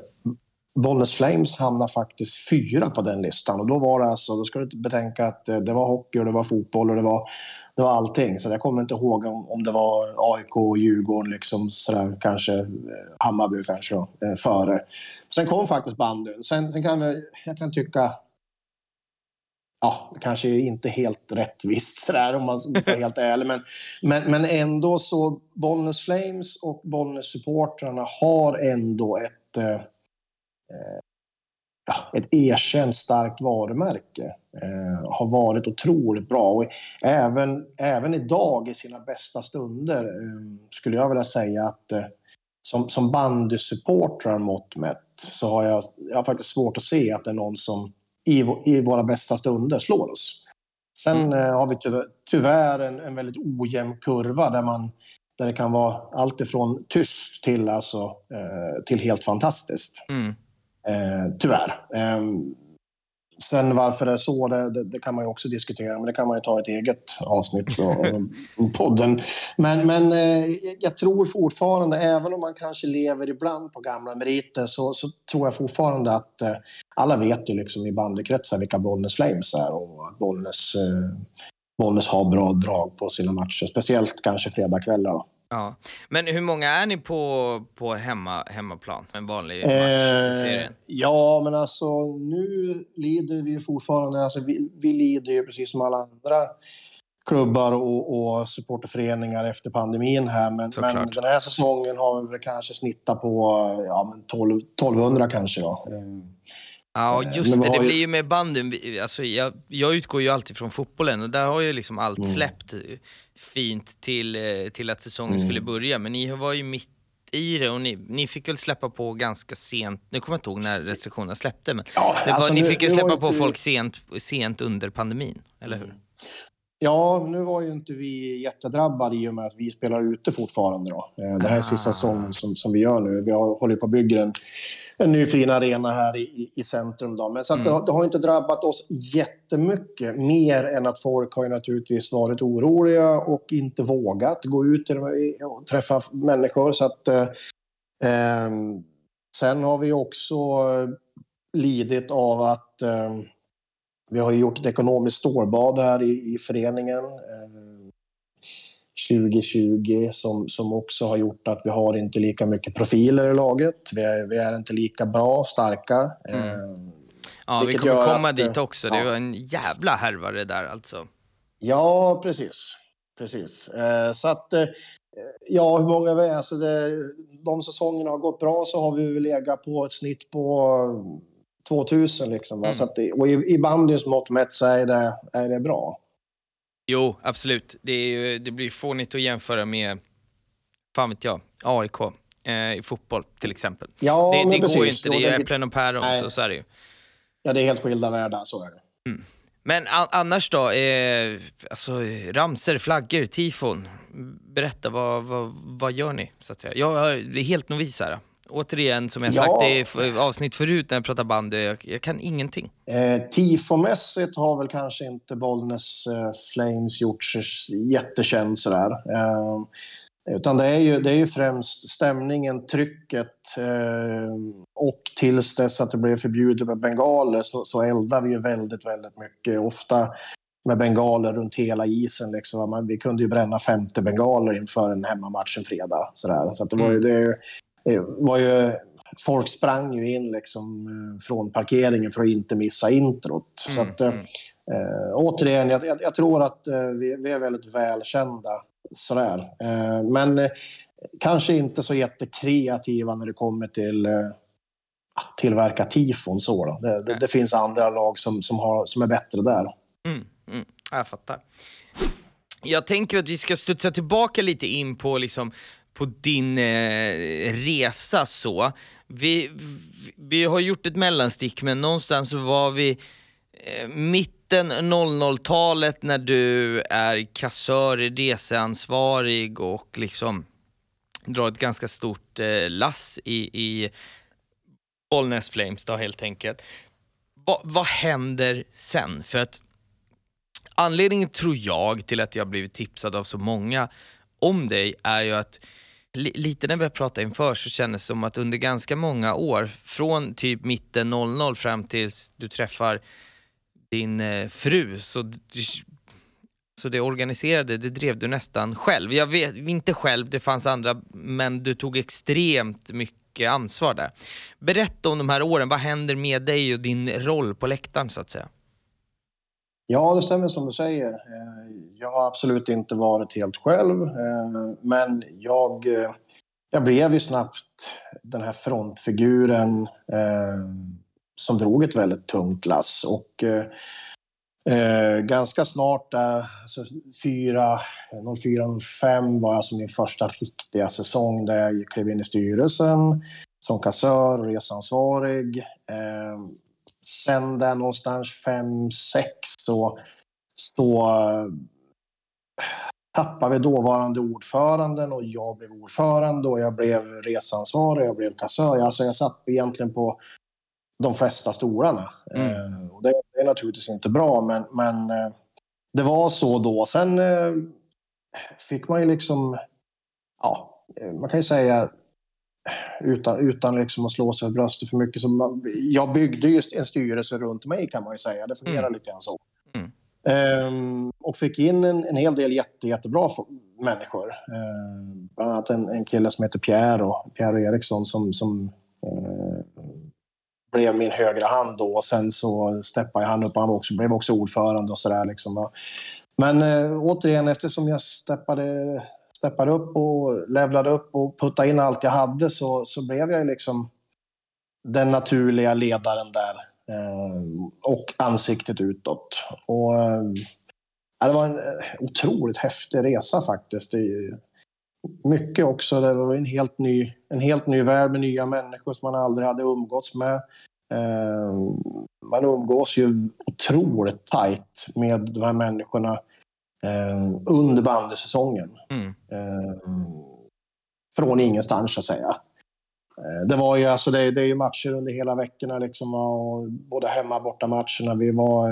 Bollnäs Flames hamnar faktiskt fyra på den listan. Och då var det alltså, då ska du betänka att eh, det var hockey och det var fotboll och det var, det var allting. Så jag kommer inte ihåg om, om det var AIK och Djurgården, liksom sådär, kanske eh, Hammarby kanske då, eh, före. Sen kom faktiskt bandyn. Sen, sen kan jag, jag kan tycka ja, kanske inte helt rättvist sådär om man ska vara [laughs] helt ärlig. Men, men, men ändå så, Bollnäs Flames och Bollnäs-supportrarna har ändå ett Eh, ja, ett erkänt starkt varumärke. Eh, har varit otroligt bra. Och även, även idag i sina bästa stunder eh, skulle jag vilja säga att eh, som, som bandysupportrar mått mätt så har jag, jag har faktiskt svårt att se att det är någon som i, i våra bästa stunder slår oss. Sen Mm. eh, har vi tyvärr, tyvärr en, en väldigt ojämn kurva där, man, där det kan vara allt ifrån tyst till, alltså, eh, till helt fantastiskt. Mm. Eh, tyvärr. Eh, sen varför det är så, det, det, det kan man ju också diskutera, men det kan man ju ta ett eget avsnitt av [laughs] podden. Men, men eh, jag tror fortfarande, även om man kanske lever ibland på gamla meriter, så, så tror jag fortfarande att eh, alla vet ju liksom i bandykretsar vilka Bollnäs Flames är och att Bollnäs, eh, Bollnäs har bra drag på sina matcher, speciellt kanske fredagskvällar. Ja. Men hur många är ni på, på hemma, hemmaplan? En vanlig match i Eh, serien? ja, men alltså nu lider vi fortfarande, alltså vi, vi lider ju precis som alla andra klubbar och, och supporterföreningar efter pandemin här. Men, men den här säsongen har vi väl kanske snittat på ja, men 12, 1200 kanske. Då. Eh, Ja, Eh, just det. Det blir ju med bandyn. Alltså, jag, jag utgår ju alltid från fotbollen och där har ju liksom allt Mm. släppt eh, fint till, eh, till att säsongen skulle Mm. börja. Men ni var ju mitt i det och ni, ni fick väl släppa på ganska sent. Nu kommer jag inte ihåg när restriktionerna släppte, men Ja, var, alltså, ni nu- fick ju släppa på inte- folk sent, sent under pandemin, eller hur? Ja, nu var ju inte vi jättedrabbade i och med att vi spelar ute fortfarande. Då. Eh, Det här är sista Ah. säsongen som, som vi gör nu. Vi har, håller på att bygga en, en ny fin arena här i, i, centrum. Då. Men så Mm. det, har, det har inte drabbat oss jättemycket. Mer än att folk har naturligtvis varit oroliga och inte vågat gå ut och träffa människor. Så att, eh, ehm, sen har vi också eh, lidit av att eh, vi har gjort ett ekonomiskt stålbad här i, i föreningen eh, 2020 som, som också har gjort att vi har inte lika mycket profiler i laget. Vi är, vi är inte lika bra, starka. Eh, Ja, vi kommer komma att, dit också. Det ja. var en jävla härvare där alltså. Ja, precis. precis. Eh, så att, eh, ja, hur många vi är, alltså det, de säsongerna har gått bra så har vi väl legat på ett snitt på 2000 liksom. Mm. Så att det, och i, i bandyns mått mätt så är det, är det bra. Jo, absolut. Det, är ju, det blir fånigt att jämföra med, fan vet jag, AIK eh, i fotboll till exempel. Ja, det men det går ju inte, det är äpplen och päron, så, så är det ju. Ja, det är helt skilda världar, så är det. Men a- annars då, eh, alltså ramser, flaggor, tifon. Berätta, vad, vad, vad gör ni? Så att säga? Jag är helt novis här. Återigen, som jag Ja. sagt i avsnitt förut när jag pratade bandy, jag, jag kan ingenting. Eh, Tifomässigt har väl kanske inte Bollnäs eh, Flames gjort sig jättekänd sådär. Eh, utan det är, ju, det är ju främst stämningen, trycket eh, och tills dess att det blev förbjudet med bengaler så, så eldar vi ju väldigt, väldigt mycket. Ofta med bengaler runt hela isen. Liksom. Man, vi kunde ju bränna 50 bengaler inför en hemmamatch en fredag. Sådär. Så det var ju... Det, det var ju folk sprang ju in liksom, eh, från parkeringen för att inte missa introt. så Mm, att, eh, mm. eh, återigen, jag, jag, jag tror att eh, vi, vi är väldigt välkända. Sådär. Eh, men eh, kanske inte så jättekreativa när det kommer till eh, tillverka tifon. Så då. Det, det, det finns andra lag som, som, har, som är bättre där. Mm, mm, ja, jag fattar. Jag tänker att vi ska studsa tillbaka lite in på, liksom, på din eh, resa. så. Vi, vi, har gjort ett mellanstick, men någonstans så var vi eh, mitten 00-talet när du är kassör, reseansvarig och liksom drar ett ganska stort eh, lass i, i Bollnäs Flames då helt enkelt. Va, vad händer sen? För att anledningen tror jag till att jag blivit tipsad av så många om dig är ju att lite när vi har pratat inför så kändes det som att under ganska många år, från typ mitten 00 fram tills du träffar din eh, fru, så, så det organiserade, det drev du nästan själv. Jag vet, inte själv, det fanns andra, men du tog extremt mycket ansvar där. Berätta om de här åren, vad händer med dig och din roll på läktaren så att säga? Ja, det stämmer som du säger. Eh, jag har absolut inte varit helt själv, eh, men jag, eh, jag blev ju snabbt den här frontfiguren som drog ett väldigt tungt lass. Och eh, ganska snart, där, alltså 04-05 var alltså min första riktiga säsong där jag klev in i styrelsen som kassör och resansvarig. Eh, sen där någonstans 5-6 så så eh, tappade vi dåvarande ordföranden och jag blev ordförande och jag blev resansvarig, jag blev kassör. Alltså jag satt egentligen på de flesta stolarna. Mm. Eh, och det, är naturligtvis inte bra, men, men eh, det var så då. Sen fick man ju liksom, ja, man kan ju säga utan, utan liksom att slå sig för bröstet för mycket. Så man, jag byggde ju en styrelse runt mig kan man ju säga. Det fungerar Mm. lite grann så. Mm. Ehm, och fick in en, en hel del jätte, jättebra människor. Ehm, bland annat en, en kille som heter Pierre, och, Pierre Eriksson som, som eh, blev min högra hand då. Och sen så steppade han upp. Han också, blev också ordförande och sådär. Liksom. Men eh, återigen, eftersom jag steppade, steppade upp och levlade upp och puttade in allt jag hade så, så blev jag ju liksom den naturliga ledaren där. Eh, och ansiktet utåt. Och, eh, det var en eh, otroligt häftig resa faktiskt. Det är ju mycket också. Det var en helt, ny, en helt ny värld med nya människor som man aldrig hade umgåtts med. Eh, man umgås ju otroligt tajt med de här människorna eh, under bandysäsongen. Mm. Eh, från ingenstans så att säga. Eh, Det var ju alltså, det, det är ju matcher under hela veckorna liksom och både hemma och borta matcherna. Vi var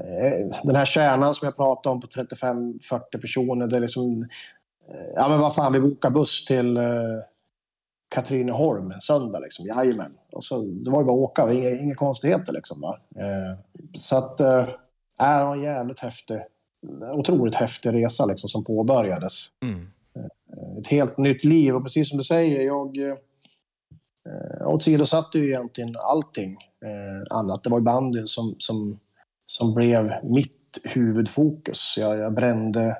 eh, den här kärnan som jag pratade om på 35-40 personer. Det är liksom, eh, ja men vad fan, vi bokar buss till eh, Katrineholm en söndag liksom. Jajamän. Och så, det var ju bara att åka, inga, inga konstigheter liksom. Va? Så att, eh, det var en jävligt häftig, otroligt häftig resa liksom som påbörjades Mm. ett helt nytt liv. Och precis som du säger, jag eh, åsidosatte ju egentligen allting eh, annat. Det var ju bandyn som, som, som blev mitt huvudfokus. Jag, jag, brände,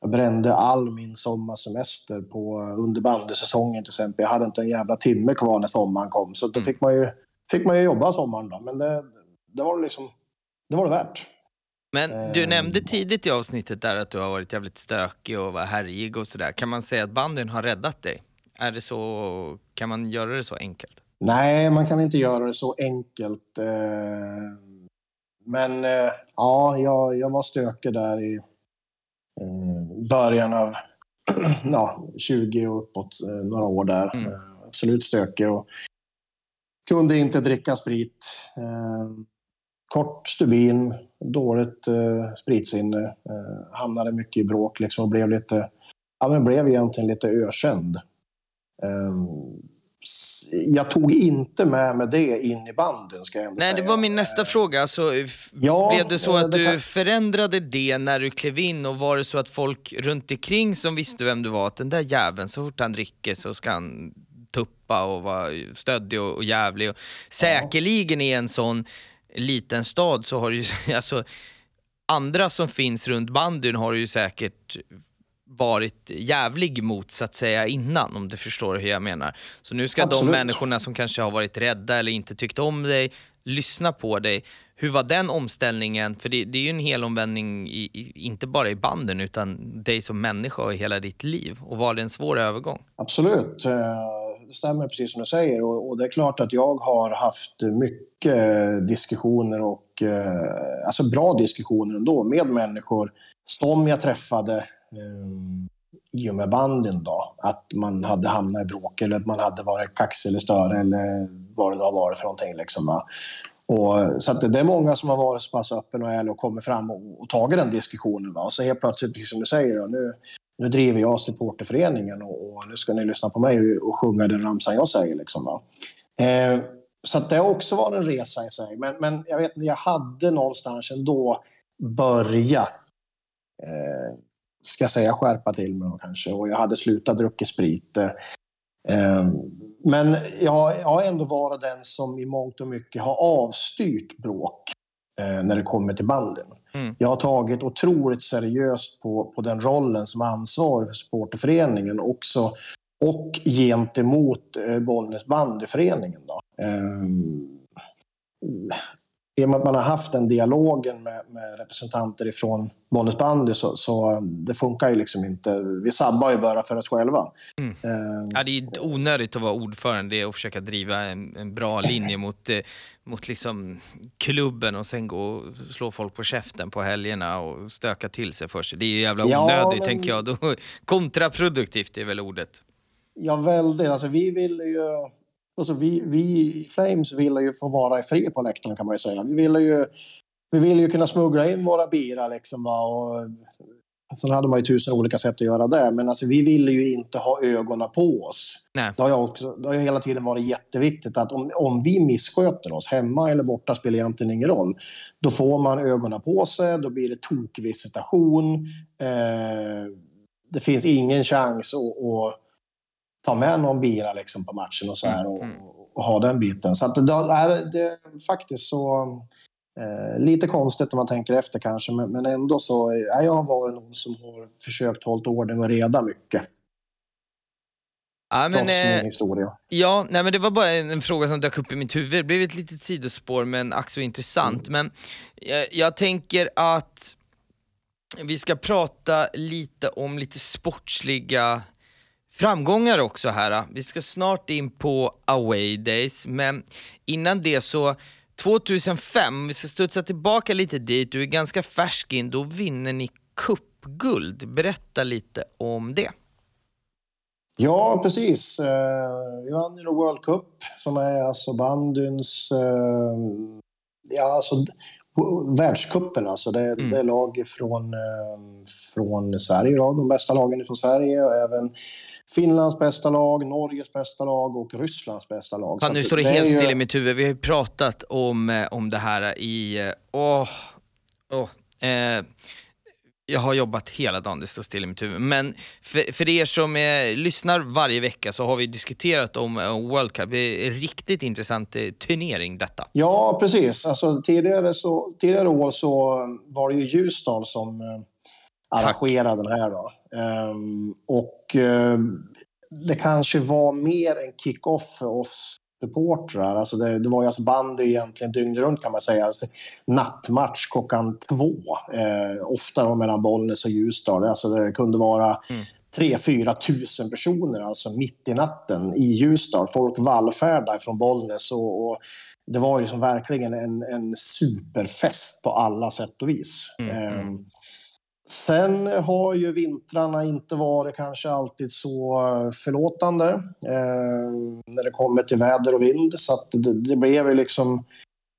jag brände all min sommarsemester på, under bandysäsongen till exempel. Jag hade inte en jävla timme kvar när sommaren kom. Så då Mm. fick man ju, fick man ju jobba sommaren då. Men det, det var liksom, det var det värt. Men du Eh. nämnde tidigt i avsnittet där att du har varit jävligt stökig och var härjig och sådär. Kan man säga att bandyn har räddat dig? Är det så, kan man göra det så enkelt? Nej, man kan inte göra det så enkelt. eh, Men eh, ja, jag, jag var stökig där i eh, början av [clears throat] ja, 20 och uppåt, några år där. Mm. Absolut stökig och kunde inte dricka sprit. Kort stubin, dåligt eh, spritsinne. Eh, hamnade mycket i bråk liksom och blev lite, ja men blev egentligen lite ökänd. Eh, jag tog inte med mig det in i banden ska jag ändå Nej, säga. det var min nästa fråga. Alltså, Ja, blev det så eh, att det du kan- förändrade det när du klev in och var det så att folk runt omkring som visste vem du var, att den där jäveln, så fort han dricker så ska han tuppa och vara stöddig och, och jävlig. Och säkerligen i en sån liten stad så har du ju, [laughs] alltså andra som finns runt bandyn har ju säkert varit jävlig mot så att säga innan om du förstår hur jag menar. Så nu ska Absolut. de människorna som kanske har varit rädda eller inte tyckt om dig lyssna på dig. Hur var den omställningen? För det, det är ju en hel omvändning, i, i, inte bara i banden utan dig som människa och hela ditt liv. Och var det en svår övergång? Absolut. Det stämmer precis som du säger. Och, och det är klart att jag har haft mycket diskussioner och eh, alltså bra diskussioner ändå med människor som jag träffade eh, i och med bandyn då. Att man hade hamnat i bråk eller att man hade varit kaxig eller större eller vad det nu har varit för någonting. Liksom, va. och, så att det, det är många som har varit så pass öppen och ärlig och kommit fram och, och tagit den diskussionen. Va. Och så helt plötsligt, precis som du säger, då, nu, nu driver jag supporterföreningen och, och nu ska ni lyssna på mig och, och sjunga den ramsan jag säger. Liksom, va. Eh, så att det har också varit en resa i sig. Men, men jag vet jag hade någonstans ändå börjat, eh, ska jag säga, skärpa till mig kanske. Och jag hade slutat dricka sprit. Eh, eh, men jag, jag har ändå varit den som i mångt och mycket har avstyrt bråk eh, när det kommer till banden. Mm. Jag har tagit otroligt seriöst på, på den rollen som ansvarig för supporterföreningen också och gentemot eh, Bollnäs bandyföreningen. Då. Ehm, i och med att man har haft den dialogen med, med representanter ifrån Bollnäs bandy så, så det funkar ju liksom inte. Vi sabbar ju bara för oss själva. Mm. Eh, Ja, det är onödigt att vara ordförande och försöka driva en, en bra linje mot, eh, mot liksom klubben och sen gå och slå folk på käften på helgerna och stöka till sig för sig. Det är ju jävla Ja, onödigt men- tänker jag. Då, [laughs] kontraproduktivt är väl ordet. Ja, väldigt. Alltså, vi vill ju... Alltså, vi, vi i Flames vill ju få vara i fred på läktaren kan man ju säga. Vi vill ju, vi vill ju kunna smuggla in våra bira liksom. Va? Och, sen hade man ju tusen olika sätt att göra det. Men alltså, vi vill ju inte ha ögonen på oss. Nej. Det har, jag också, det har hela tiden varit jätteviktigt att om, om vi missköter oss, hemma eller borta spelar egentligen ingen roll, då får man ögonen på sig, då blir det tokvisitation. Eh, det finns ingen chans att, att ta med någon bira liksom på matchen och så här och, Mm, och ha den biten. Så att det, är, det faktiskt så eh, lite konstigt om man tänker efter kanske, men, men ändå så är jag har varit någon som har försökt hålla ordning och reda mycket. Ja, men, eh, historia. ja, nej, men det var bara en, en fråga som dök upp i mitt huvud. Det blev ett litet sidospår men ack så intressant. Men jag, jag tänker att vi ska prata lite om lite sportsliga framgångar också här. Vi ska snart in på away days, men innan det så 2005, vi ska studsa tillbaka lite dit, du är ganska färsk in, då vinner ni cupguld. Berätta lite om det. Ja, precis. Eh, Vi vann ju World Cup som är alltså bandyns... eh, Ja, alltså världscupen alltså. Det, Mm. det är lag från, eh, från Sverige då, de bästa lagen från Sverige och även Finlands bästa lag, Norges bästa lag och Rysslands bästa lag. Fan, nu står det är helt ju- still i mitt huvud. Vi har ju pratat om, eh, om det här i... eh, Åh, åh, eh, jag har jobbat hela dagen, det står still i mitt huvud. Men för, för er som eh, lyssnar varje vecka så har vi diskuterat om eh, World Cup. Det är en riktigt intressant eh, turnering detta. Ja, precis. Alltså, tidigare, så, tidigare år så var det ju Ljusdal som arrangerade den här. Då. Ehm, och eh, det kanske var mer en kick-off för oss supportrar. Alltså det, det var ju alltså bandy egentligen dygnet runt kan man säga. Alltså, nattmatch klockan två. Eh, ofta då mellan Bollnäs och Ljusdal. Alltså det kunde vara tre, fyra tusen personer alltså mitt i natten i Ljusdal. Folk vallfärdade från Bollnäs och, och det var ju liksom verkligen en, en superfest på alla sätt och vis. Ehm, Sen har ju vintrarna inte varit kanske alltid så eh, förlåtande eh, när det kommer till väder och vind. Så att det, det blev ju liksom...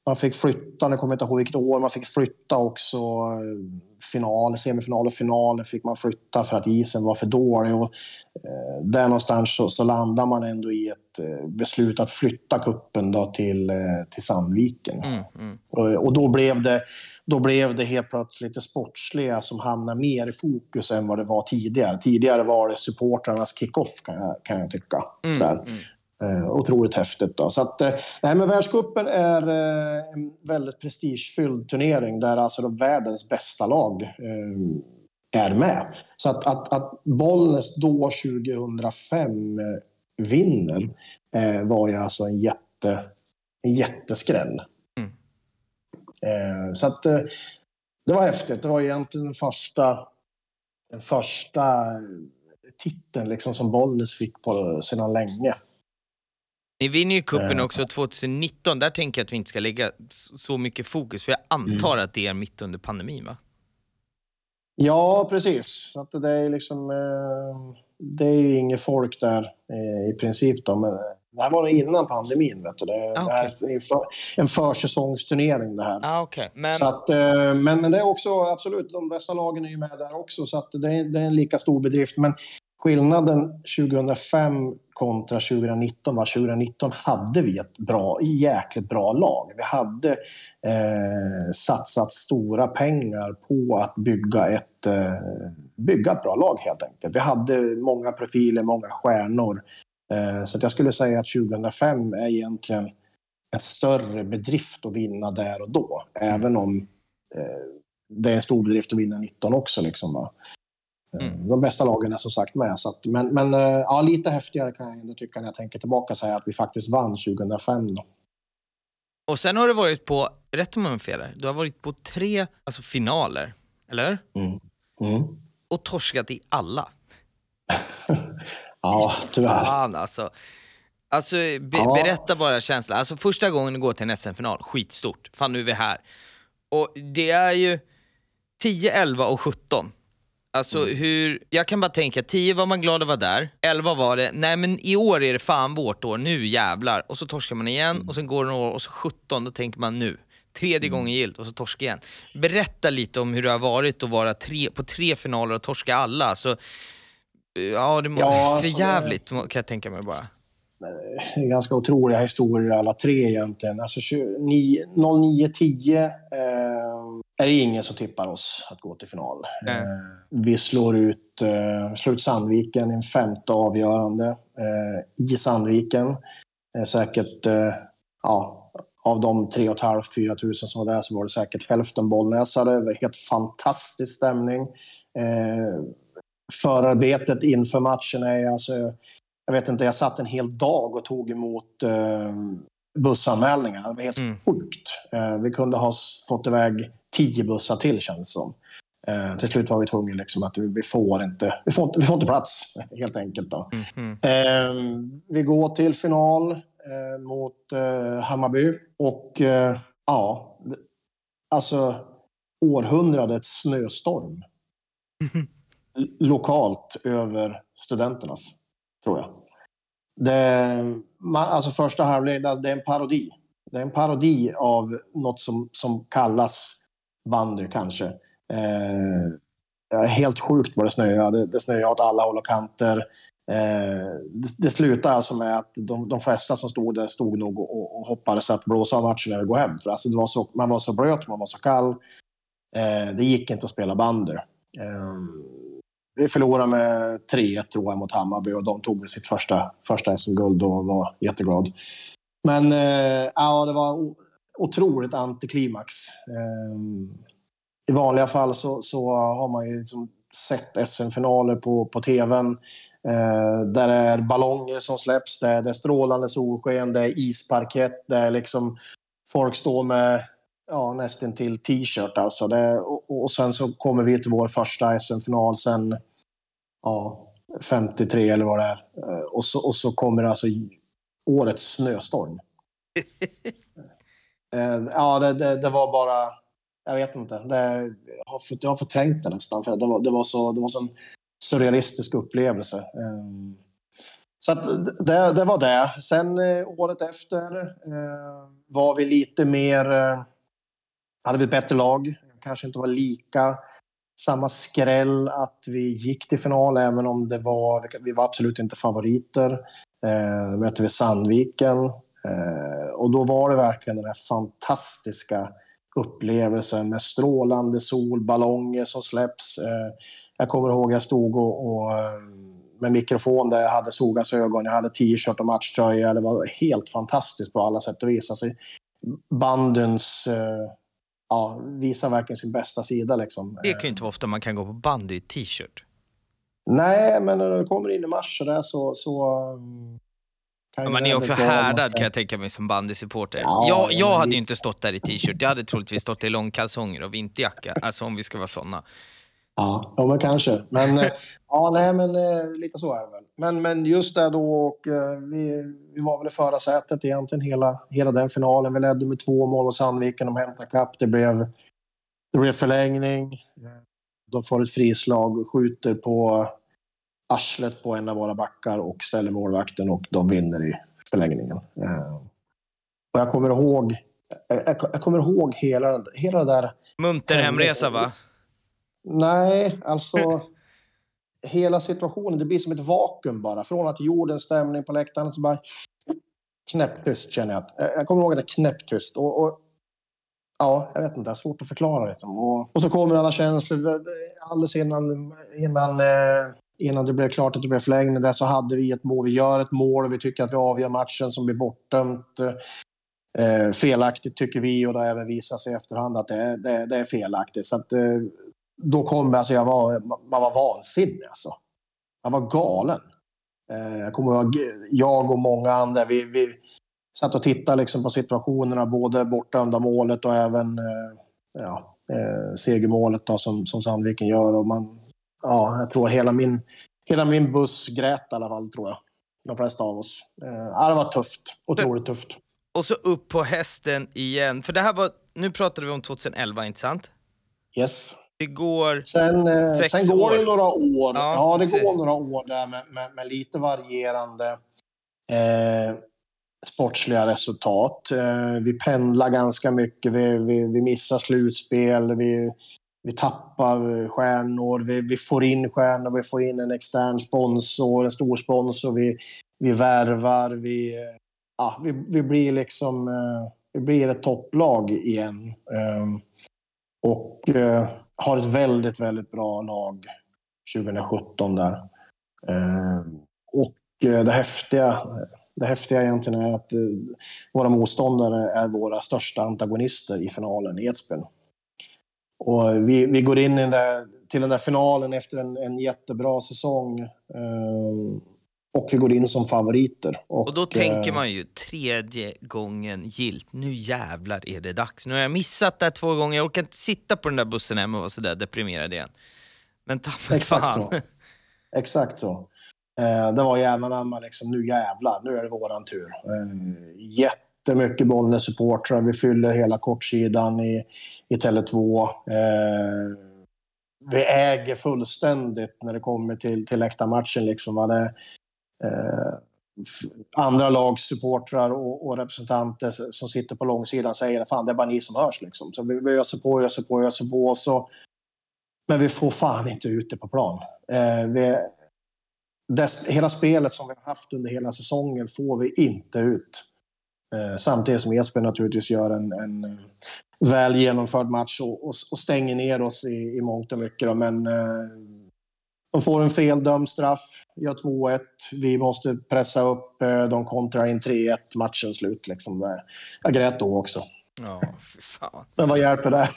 Man fick flytta, nu kommer jag inte ihåg vilket år, man fick flytta också eh, final, semifinal och finalen fick man flytta för att isen var för dålig. Och, eh, där någonstans så, så landar man ändå i ett eh, beslut att flytta kuppen då till, eh, till Sandviken. Mm, mm. Och, och då, blev det, då blev det helt plötsligt det sportsliga som hamnade mer i fokus än vad det var tidigare. Tidigare var det supportrarnas kick-off kan jag, kan jag tycka. Mm. Eh, otroligt häftigt. Då. Så att, eh, nej, men världscupen är eh, en väldigt prestigefylld turnering där alltså de världens bästa lag eh, är med. Så att, att, att Bollnäs då 2005 eh, vinner var ju alltså en, jätte, en jätteskräll. Mm. Så att det var häftigt. Det var egentligen den första, den första titeln liksom som Bollnäs fick på sedan länge. Ni vinner ju cupen Eh. också 2019, där tänker jag att vi inte ska lägga så mycket fokus, för jag antar att det är mitt under pandemin va? Ja, precis. Så att det är liksom... Eh, det är ju inget folk där eh, i princip. Då, men det här var innan pandemin. Vet du. Det, Ah, det här är en, för, en försäsongsturnering det här. Ah, okej. Men, Så att, men, men det är också absolut, de bästa lagen är ju med där också. Så att det, är, det är en lika stor bedrift. Men skillnaden 2005 kontra 2019 var 2019 hade vi ett bra, jäkligt bra lag. Vi hade eh, satsat stora pengar på att bygga ett, eh, bygga ett bra lag helt enkelt. Vi hade många profiler, många stjärnor. Eh, så att jag skulle säga att 2005 är egentligen en större bedrift att vinna där och då. Även om eh, det är en stor bedrift att vinna 19 också. Liksom, va? Mm. De bästa lagen är som sagt med. Så att, men men eh, ja, lite häftigare kan jag ändå tycka när jag tänker tillbaka så här att vi faktiskt vann 2005. Då. Och sen har du varit på, rätt om jag fel du har varit på tre alltså finaler, eller? Mm. Mm. Och torskat i alla. [laughs] Ja, tyvärr. Fan alltså. Alltså be, Ja. berätta bara känslan. Alltså första gången du går till en SM-final, skitstort. Fan nu är vi här. Och det är ju 10, 11 och 17. Alltså Mm. hur, jag kan bara tänka, 10 var man glad att vara där, 11 var det, nej men i år är det fan vårt år, nu jävlar. Och så torskar man igen Mm. och sen går det några år och så 17, då tänker man nu. Tredje gången gilt och så torska igen. Berätta lite om hur det har varit att vara tre, på tre finaler och torska alla. Alltså, ja, det må, Ja, för alltså, jävligt kan jag tänka mig bara. Det är ganska otroliga historier alla tre egentligen. Alltså 29 09-10 eh, är det ingen som tippar oss att gå till final. Eh, vi slår ut, eh, slår ut Sandviken i en femte avgörande eh, i Sandviken. Säkert, ja, av de 3 500-4 000 som var där så var det säkert hälften bollnäsare. Helt fantastisk stämning. Eh, förarbetet inför matchen är alltså jag vet inte, jag satt en hel dag och tog emot eh, bussanmälningar. Det var helt Mm. sjukt. Eh, vi kunde ha fått iväg tio bussar till känns det som. Eh, till slut var vi tvungna liksom att vi, får inte, vi, får inte, vi får inte plats, helt enkelt. Då. Mhm. Eh, vi går till final eh, mot eh, Hammarby och eh, ja, alltså århundradets snöstorm. L- Lokalt över studenternas, tror jag. Det, man, alltså första halvlek, det är en parodi. Det är en parodi av något som, som kallas bandy kanske. Eh, helt sjukt vad det snöade. Det, det snöade åt alla håll och kanter. Eh, det, det slutade alltså med att de, de flesta som stod där stod nog och, och, hoppades att blåsa av matchen eller gå hem. För alltså det var så, man var så blöt, man var så kall. Eh, det gick inte att spela bandy. Eh, vi förlorade med 3-1 tror jag mot Hammarby och de tog väl sitt första, första SM-guld och var jätteglad. Men eh, ja, det var otroligt antiklimax. Eh, I vanliga fall så, så har man ju liksom sett SM-finaler på, på tvn. Eh, där det är ballonger som släpps, det är, det är strålande solsken, det är isparkett, det är liksom folk står med ja, nästan till t-shirt. Alltså. Det, och, och sen så kommer vi till vår första SM-final sen ja, 53 eller vad det är. Eh, Och så, och så kommer alltså årets snöstorm. [laughs] Eh, ja, det, det, det var bara... Jag vet inte. Det, jag, har för, jag har förträngt det nästan. För det var, det var så det var så en surrealistisk upplevelse. Eh, Så att det, det var det. Sen eh, året efter eh, var vi lite mer... Eh, hade vi ett bättre lag. Kanske inte var lika samma skräll att vi gick till final, även om det var, vi var absolut inte favoriter. Eh, mötte vi Sandviken. Eh, och då var det verkligen den här fantastiska upplevelsen med strålande sol, ballonger som släpps. Eh, jag kommer ihåg jag stod och, och eh, med mikrofon där jag hade solglasögon, jag hade t-shirt och matchtröja. Det var helt fantastiskt på alla sätt och vis. Alltså, bandens eh, ja, visar verkligen sin bästa sida. Liksom. Det kan ju inte vara ofta man kan gå på bandy i t-shirt. Nej, men när du kommer in i mars så, så, kan Ja, man är också härdad ska- kan jag tänka mig som bandysupporter. Ja, jag ja, jag hade vi- ju inte stått där i t-shirt, jag hade troligtvis stått i långkalsonger och vinterjacka. Alltså om vi ska vara såna. Ja, ja men kanske. Men, eh, ja, nej, men eh, lite så är det väl. Men, men just där då, och, eh, vi, vi var väl i förarsätet egentligen hela, hela den finalen. Vi ledde med två mål och Sandviken, de hämtade kapp. Det blev, det blev förlängning. De får ett frislag, skjuter på arslet på en av våra backar och ställer målvakten och de vinner i förlängningen. Eh, Och jag kommer ihåg, jag, kommer ihåg hela, hela det där Munter hemresa va? Nej, alltså hela situationen, det blir som ett vakuum bara. Från att jordens stämning på läktaren så bara knäpptyst känner Jag jag kommer ihåg det knäpptyst. Och, och, ja, jag vet inte, det är svårt att förklara. Liksom. Och, och så kommer alla känslor. Alldeles innan, innan, eh, innan det blev klart att det blev förlängning där så hade vi ett mål. Vi gör ett mål och vi tycker att vi avgör matchen som blir bortdömt. Eh, felaktigt tycker vi och det har även visat sig i efterhand att det är, det, det är felaktigt. Så att, eh, då kom alltså, jag var, man var vansinnig alltså. Man var galen. Eh, jag kommer ihåg, jag och många andra, vi, vi, satt och tittade liksom på situationerna, både bortdömda målet och även eh, ja, eh, segermålet då, som, som Sandviken gör. Och man, ja, jag tror hela min, hela min buss grät i alla fall, tror jag. De flesta av oss. Eh, det var tufft. Otroligt tufft. Och så upp på hästen igen. För det här var, nu pratade vi om 2011, inte sant? Yes. Det går Sen, eh, sex sen går år. det några år. Ja, Ja, det precis. går några år där med, med, med lite varierande eh, sportsliga resultat. Eh, vi pendlar ganska mycket. Vi, vi, vi missar slutspel. Vi, vi tappar stjärnor. Vi, vi får in stjärnor. Vi får in en extern sponsor, en stor sponsor. Vi, vi värvar. Vi, ja, vi, vi blir liksom eh, vi blir ett topplag igen. Ehm, och eh, har ett väldigt, väldigt bra lag 2017 där. Ehm, och eh, det häftiga, det häftiga egentligen är att våra motståndare är våra största antagonister i finalen i Edsbyn. Och vi, vi går in i den där, till den där finalen efter en, en jättebra säsong. Eh, och vi går in som favoriter. Och, Och då tänker eh, man ju tredje gången gilt. Nu jävlar är det dags. Nu har jag missat det här två gånger. Jag orkar inte sitta på den där bussen hem och vara sådär deprimerad igen. Men ta Exakt fan. så. Exakt så. Eh, det var jävlarna anamma liksom, nu jävlar, nu är det våran tur. Eh, jättemycket Bollnäs-supportrar. Vi fyller hela kortsidan i, i Tele2. Eh, vi äger fullständigt när det kommer till, till läktarmatchen. Liksom, va? det, eh, andra lags supportrar och, och representanter som sitter på långsidan säger fan det är bara ni som hörs. Liksom. Så vi, vi öser på, öser på, öser på. Så, men vi får fan inte ut det på plan. Eh, vi, det, hela spelet som vi har haft under hela säsongen får vi inte ut. Eh, samtidigt som Esbjörn naturligtvis gör en, en eh, väl genomförd match och, och, och stänger ner oss i, i mångt och mycket. Då. Men eh, de får en feldömd straff, gör 2-1. Vi måste pressa upp, eh, de kontrar in 3-1, matchen slut. Liksom. Jag grät då också. Ja, fy fan. Men vad hjälper det?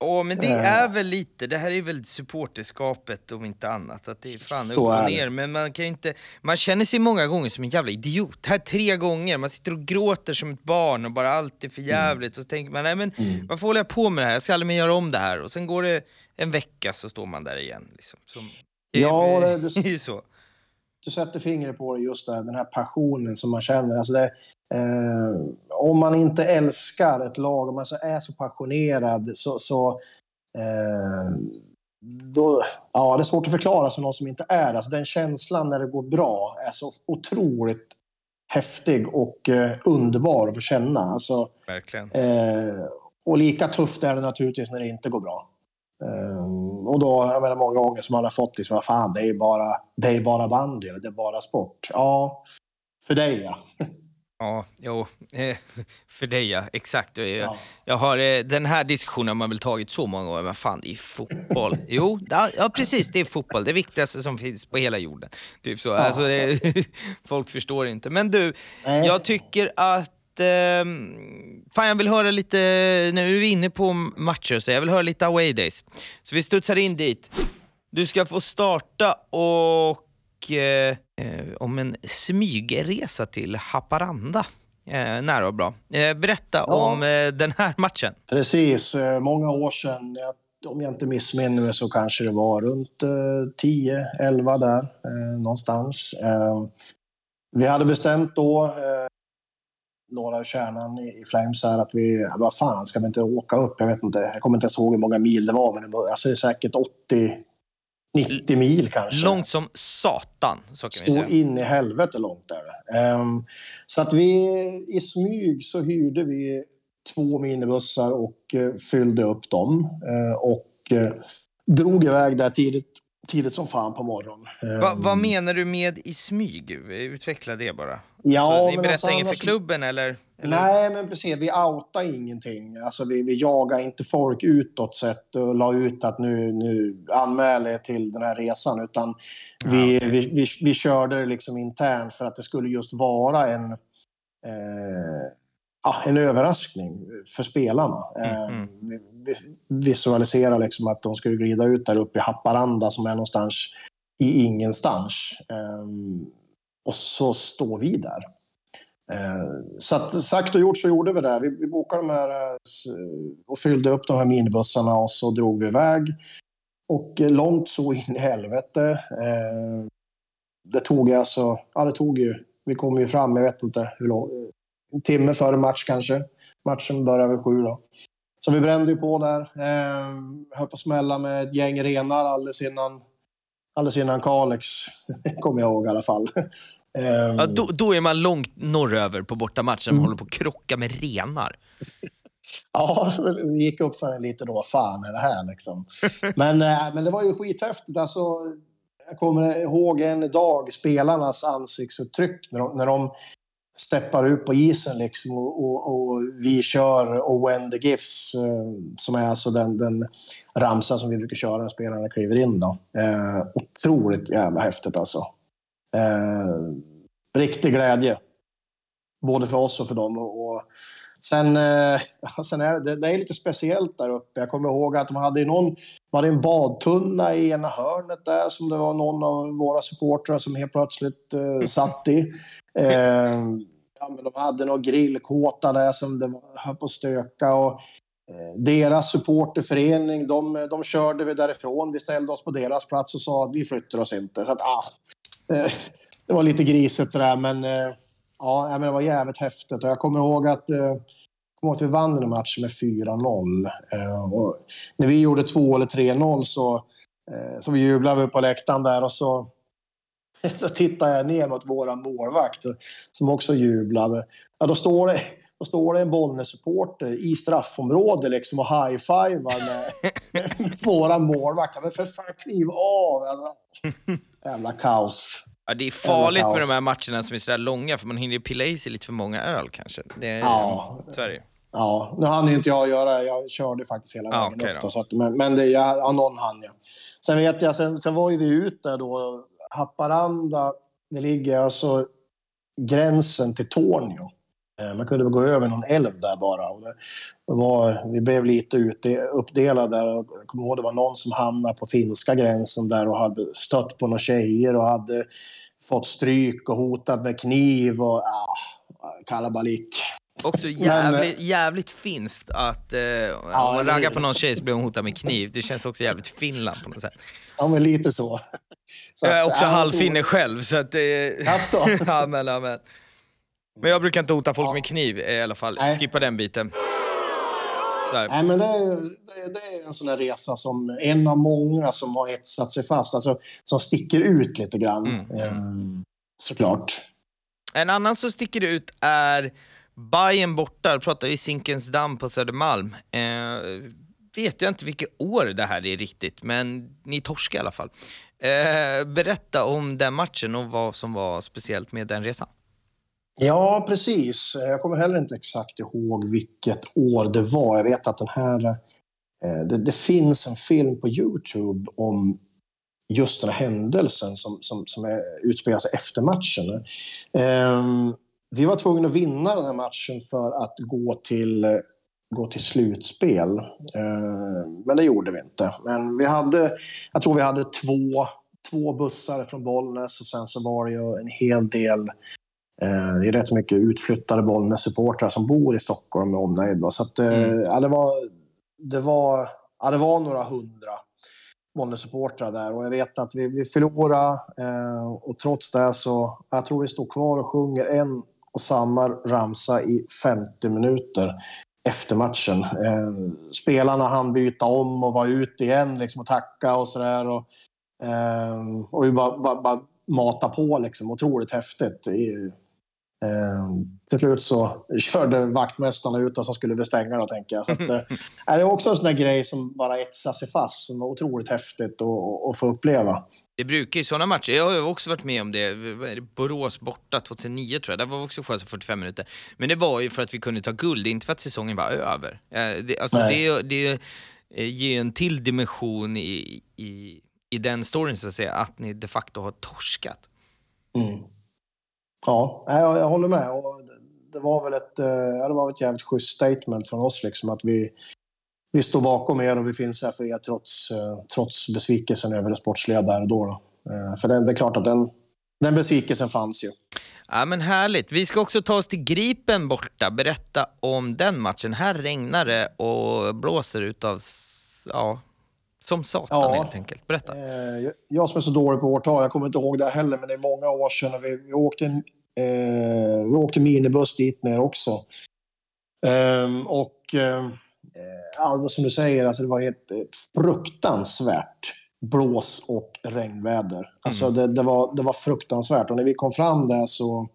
Åh, men det Eh. är väl lite, det här är väl supporterskapet om inte annat, att det är fan upp och ner. Men man kan ju inte, man känner sig många gånger som en jävla idiot. Här tre gånger, man sitter och gråter som ett barn och bara allt är för Mm. jävligt. Och så tänker man, nej men varför håller jag på med det här? Jag ska aldrig mer göra om det här. Och sen går det en vecka så står man där igen. Liksom. Som, Ja, det, det- [laughs] det är ju så. Du sätter fingret på det, just det, den här passionen som man känner. Alltså det, eh, om man inte älskar ett lag, om man så är så passionerad, så... så eh, då, ja, det är svårt att förklara för någon som inte är det. alltså Den känslan när det går bra är så otroligt häftig och eh, underbar att få känna. Alltså, Verkligen. Eh, och lika tufft är det naturligtvis när det inte går bra. Eh, och då, jag menar många gånger som man har fått liksom, fan, det är bara, det är bara bandy, eller det är bara sport. Ja, för dig ja. [laughs] Ja, jo, eh, för dig ja, exakt. Jag, Ja. jag har, eh, den här diskussionen har man väl tagit så många gånger, men fan det är fotboll. [laughs] Jo, ja, ja precis, det är fotboll, det viktigaste som finns på hela jorden. Typ så. Alltså, det, [laughs] folk förstår inte. Men du, Nej. jag tycker att ehm, fan jag vill höra lite, nu är vi inne på matcher, så jag vill höra lite away days. Så vi studsar in dit. Du ska få starta och eh, eh, om en smygresa till Haparanda. Eh, nära och bra. Eh, berätta om eh, den här matchen. Precis, eh, många år sedan, om jag inte missminner mig så kanske det var runt eh, 10-11 där eh, någonstans. Eh, vi hade bestämt då, eh, några av kärnan i, i Flames här, att vi, vad fan, ska vi inte åka upp? Jag vet inte, jag kommer inte ens ihåg hur många mil det var, men det var alltså, säkert 80 90 mil kanske. Långt som satan, så kan säga. in i helvete långt är det. Ehm, så att vi i smyg så hyrde vi två minibussar och eh, fyllde upp dem. Eh, och eh, drog iväg där tidigt, tidigt som fan på morgonen. Ehm, Va, vad menar du med i smyg? Utveckla det bara. Ja, så ni berättar alltså inget för annars- klubben eller? eller? Nej, men precis. Vi outar ingenting. Alltså, vi, vi jagar inte folk utåt sett och la ut att nu, nu anmäler er till den här resan. Utan vi, vi, vi, vi körde det liksom internt för att det skulle just vara en, eh, ja, en överraskning för spelarna. Eh, Mm, vi, vi visualiserar liksom att de skulle glida ut där uppe i Haparanda som är någonstans i ingenstans. Eh, och så står vi där. Eh, så att, sagt och gjort så gjorde vi det. Vi, vi bokade de här eh, och fyllde upp de här minibussarna och så drog vi iväg. Och eh, långt så in i helvete. Det tog alltså, ja det tog ju, vi kom ju fram, jag vet inte hur lång, en timme före match kanske. Matchen började vid sju då. Så vi brände ju på där. Eh, höll på att smälla med ett gäng renar alldeles innan, alldeles innan Kalix. [laughs] kommer jag ihåg i alla fall. Eh, Ja, då, då är man långt norröver på bortamatchen Mm. och håller på att krocka med renar. [laughs] Ja, det gick upp för en lite då. Fan är det här liksom? [laughs] Men, eh, men det var ju skithäftigt. Alltså, jag kommer ihåg en dag spelarnas ansiktsuttryck när de, när de steppar ut på isen liksom och, och, och vi kör och when the gifts eh, som är alltså den, den ramsa som vi brukar köra när spelarna kliver in. Då. Eh, otroligt jävla häftigt alltså. Eh, riktig glädje. Både för oss och för dem. Och, sen, eh, [laughs] sen är det, det är lite speciellt där uppe. Jag kommer ihåg att de hade någon, de hade en badtunna i ena hörnet där som det var någon av våra supportrar som helt plötsligt eh, satt i. [laughs] Eh, ja, men de hade någon grillkåta där som det var, på stöka. Och, eh, deras supporterförening, de, de körde vi därifrån. Vi ställde oss på deras plats och sa att vi flyttar oss inte. Så att, ah, Eh, det var lite grisigt sådär, men eh, ja, men det var jävligt häftigt. Och jag kommer ihåg att, eh, jag kommer ihåg att vi vann den matchen med 4-0. När vi gjorde 2 eller 3-0 så, så vi jublade vi på läktaren där och så, [laughs] så tittade jag ner mot våra målvakt som också jublade. Ja, då står det, då står det en Bollnäs-supporter i straffområdet liksom och high-fivar med, [laughs] med våra målvakter. Men för fan, kliv av! Alltså. [laughs] Jävla kaos. Ja, det är farligt med de här matcherna som är sådär långa, för man hinner ju pilla i sig lite för många öl kanske. Det är, Ja. Det ju. Ja, nu hann ju inte jag göra Jag körde faktiskt hela vägen okej upp. då. Då, så att, men men det, jag, ja, någon hann jag. Sen vet jag, sen, sen var ju vi ute då. Haparanda, det ligger alltså gränsen till Tornio. Eh, Man kunde gå över någon älv där bara. Och det, var, vi blev lite ute, uppdelade där. Och Jag kommer ihåg det var någon som hamnade på finska gränsen där och hade stött på några tjejer och hade fått stryk och hotat med kniv och ah, kalabalik. Också Men, jävligt, jävligt finskt att eh, om man raggar på någon tjej så blir hon hotad med kniv. Det känns också jävligt Finland på något sätt. Ja, men lite så. så Jag är också ja, halvfinne själv, så att det... Jaså? [laughs] ja, men, ja, men. Men jag brukar inte hota folk med kniv i alla fall. Nej. Skippa den biten. Här. Nej, men det, är- det, det är en sån där resa som en av många som har etsat sig fast, alltså som sticker ut lite grann. Mm. Ehm, såklart. En annan som sticker ut är Bayern borta, då pratar vi Zinkensdamm på Södermalm. Eh, vet jag inte vilket år det här är riktigt, men ni torskade i alla fall. Eh, berätta om den matchen och vad som var speciellt med den resan. Ja, precis. Jag kommer heller inte exakt ihåg vilket år det var. Jag vet att den här... Eh, det, det finns en film på Youtube om just den här händelsen som, som, som är, utspelar sig efter matchen. Um, vi var tvungna att vinna den här matchen för att gå till, gå till slutspel. Uh, men det gjorde vi inte. Men vi hade, jag tror vi hade två, två bussar från Bollnäs och sen så var det ju en hel del det är rätt mycket utflyttade Bollnäs-supportrar som bor i Stockholm med omnejd. Så att, eh, Mm. ja, det, var, det, var, ja, det var några hundra Bollnäs-supportrar där och jag vet att vi, vi förlorade eh, och trots det så, jag tror vi står kvar och sjunger en och samma ramsa i 50 minuter efter matchen. Eh, spelarna hann byta om och var ute igen liksom, och tacka och sådär. Och, eh, och vi bara, bara, bara mata på liksom. Otroligt häftigt. I, eh, till slut så körde vaktmästarna ut och så skulle vi stänga då, tänker jag. Så att, [laughs] eh, det är också en sån där grej som bara etsar sig fast, som var otroligt häftigt att, få uppleva. Det brukar ju sådana matcher, jag har också varit med om det, det, Borås borta 2009 tror jag, där var också chans 45 minuter. Men det var ju för att vi kunde ta guld, inte för att säsongen var över. Eh, Det, alltså det, det eh, ger en till dimension i, i, i den storyn så att säga, att ni de facto har torskat. Mm. Ja, jag, jag håller med. Och det, var väl ett, eh, ja, det var ett jävligt schysst statement från oss, liksom, att vi, vi står bakom er och vi finns här för er trots, eh, trots besvikelsen över det sportsliga där och då. då. Eh, för det, det är klart att den, den besvikelsen fanns ju. Ja, men härligt. Vi ska också ta oss till Gripen borta. Berätta om den matchen. Här regnar det och blåser utav, ja, som satan Ja. helt enkelt. Berätta. Eh, jag som är så dålig på årtal, jag kommer inte ihåg det heller, men det är många år sedan. Och vi, vi, åkte eh, vi åkte minibuss dit ner också. Ehm, och eh, ja, som du säger, alltså det var ett, ett fruktansvärt blås och regnväder. Alltså det, det, var, det var fruktansvärt. Och när vi kom fram där så,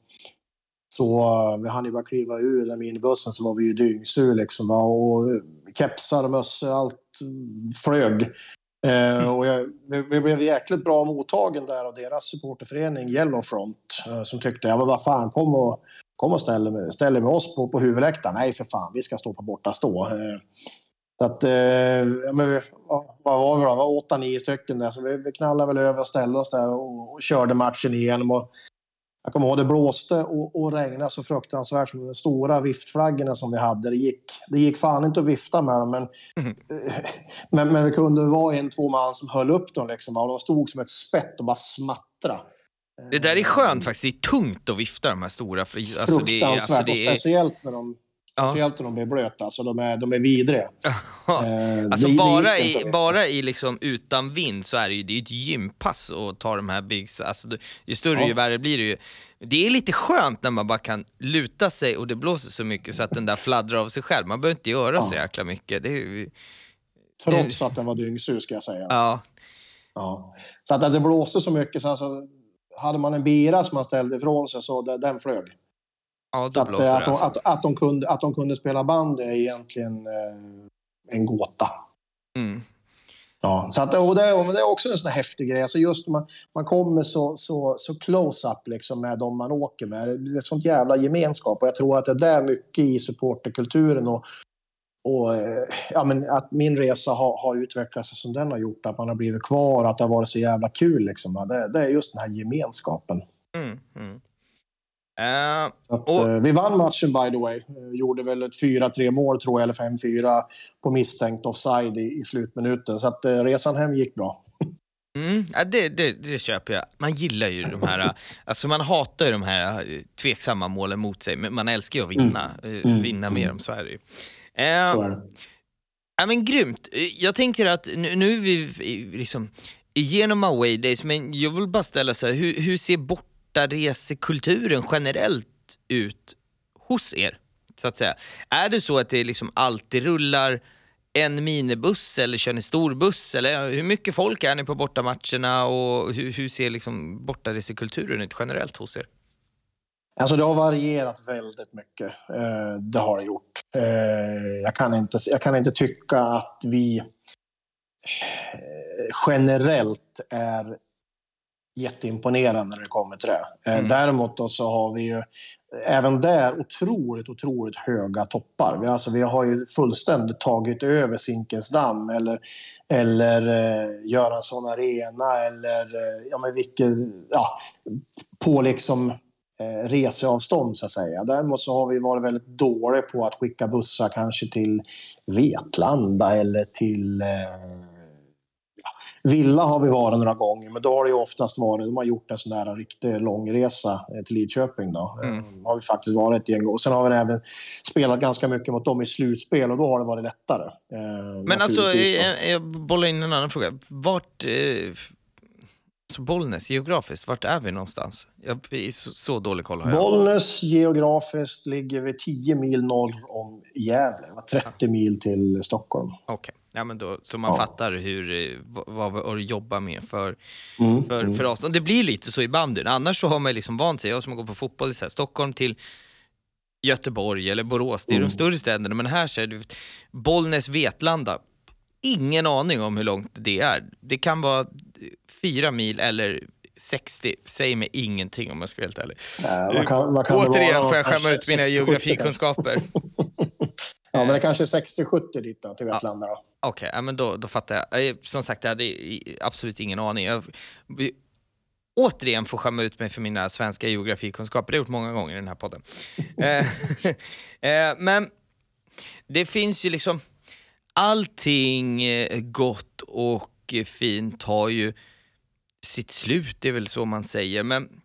så eh, vi hann ju bara kliva ur den minibussen så var vi ju dyngsur liksom. Och kepsar, mössor, allt flög. Eh, och jag, vi, vi blev jäkligt bra mottagen där av deras supporterförening Yellowfront eh, som tyckte, ja men vad fan, kom och, kom och ställ, med- ställ med oss på, på huvudläktaren. Nej för fan, vi ska stå på borta stå. Eh, så att, ja, men vi, vad vad var vi då? Det var åtta, nio stycken där. Så vi, vi knallade väl över och ställde oss där och, och körde matchen igenom. Och jag kommer ihåg det blåste och, och regnade så fruktansvärt. Så de stora viftflaggorna som vi hade, det gick, det gick fan inte att vifta med dem. Men, [laughs] men, men vi kunde vara en, två man som höll upp dem. Liksom, och de stod som ett spett och bara smattra. Det där är skönt faktiskt. Det är tungt att vifta de här stora. För, alltså, det, är- Fruktansvärt. alltså, det Och är, speciellt när de, Ja. speciellt när de blir blöta. Alltså, de, är, de är vidriga. [laughs] Eh, Alltså det- det bara inte i, bara i liksom utan vind så är det ju det är ett gympass att ta de här bigs, alltså det- ju större Ja. ju värre blir det ju. Det är lite skönt när man bara kan luta sig och det blåser så mycket så att den där fladdrar av sig själv. Man behöver inte göra så jäkla mycket. Det är, Trots att den var dyngsur ska jag säga. ja. Ja. Så att, att det blåste så mycket så alltså, hade man en bira som man ställde ifrån sig så det, den flög. Ja, Så att, eh, att, de, att, att, de kunde, att de kunde spela band är egentligen eh, en gåta. Mm. Ja, så att, och det, och det är också en sån häftig grej. Alltså just man, man kommer så, så, så close-up liksom med de man åker med. Det är sånt jävla gemenskap och jag tror att det är mycket i supporterkulturen och, och eh, ja, men att min resa har, har utvecklat sig som den har gjort. Att man har blivit kvar och att det har varit så jävla kul. Liksom. Det, det är just den här gemenskapen. Mm. Mm. Eh, att, Och- eh, vi vann matchen by the way. Eh, Gjorde väl ett 4-3 mål tror jag, eller 5-4 på misstänkt offside i, i slutminuten. Så att resan hem gick bra. Mm, ja, det, det, det köper jag. Man gillar ju de här, alltså man hatar ju de här tveksamma målen mot sig, men man älskar ju att vinna, eh, vinna med dem, så är det ju. Eh, Så är det. Ja men grymt. Jag tänker att nu, nu är vi liksom igenom away days, men jag vill bara ställa så här, hur, hur ser bortaresekulturen generellt ut hos er? Så att säga. Är det så att det liksom alltid rullar en minibuss eller kör ni storbuss? Eller hur mycket folk är ni på bortamatcherna och hur, hur ser liksom bortaresekulturen ut generellt hos er? Alltså det har varierat väldigt mycket. Eh, det har det gjort. Eh, jag, kan inte, jag kan inte tycka att vi eh, generellt är jätteimponerande när det kommer till det. Eh, Mm. Däremot då så har vi ju även där otroligt, otroligt höga toppar. Vi, alltså, vi har ju fullständigt tagit över Zinkensdamm eller, eller eh, Göransson Arena eller eh, ja, men vilket, ja, på liksom eh, reseavstånd så att säga. Däremot så har vi varit väldigt dåliga på att skicka bussar kanske till Vetlanda eller till eh, Villa har vi varit några gånger, men då har det ju oftast varit, de har gjort en sån där riktig långresa eh, till Lidköping då. Mm. Eh, har vi faktiskt varit ett gäng gånger. Sen har vi även spelat ganska mycket mot dem i slutspel och då har det varit lättare. Eh, Men alltså, naturligtvis då. jag, jag bollar in en annan fråga. Vart, eh, så Bollnäs geografiskt, vart är vi någonstans? Jag, så, så dålig koll har jag. Bollnäs geografiskt ligger vi 10 mil norr om Gävle, va? 30 mil till Stockholm. Okej, ja, men då, så man Ja. fattar hur, eh, vad, vad vad du jobbar med för, Mm, för, mm. för avstånd. Det blir lite så i bandyn, annars så har man liksom vant sig, jag som har gått på fotboll i Stockholm till Göteborg eller Borås, det är Mm. de större städerna, men här så är det Bollnäs, Vetlanda, ingen aning om hur långt det är. Det kan vara fyra mil eller 60, säger mig ingenting om jag ska vara helt ärlig. Nej, vad kan, vad kan Återigen får jag skämma ut mina 60-70 geografikunskaper. [laughs] Ja, men det kanske är 60-70 dit då, till Vetlanda då. Okej, ja, men då, då fattar jag. Eh, Som sagt, jag hade absolut ingen aning. Jag, vi, återigen får skämma ut mig för mina svenska geografikunskaper. Det har jag gjort många gånger i den här podden. [laughs] Eh, [laughs] eh, men det finns ju liksom, allting eh, gott och eh, fint har ju sitt slut, det är väl så man säger. Men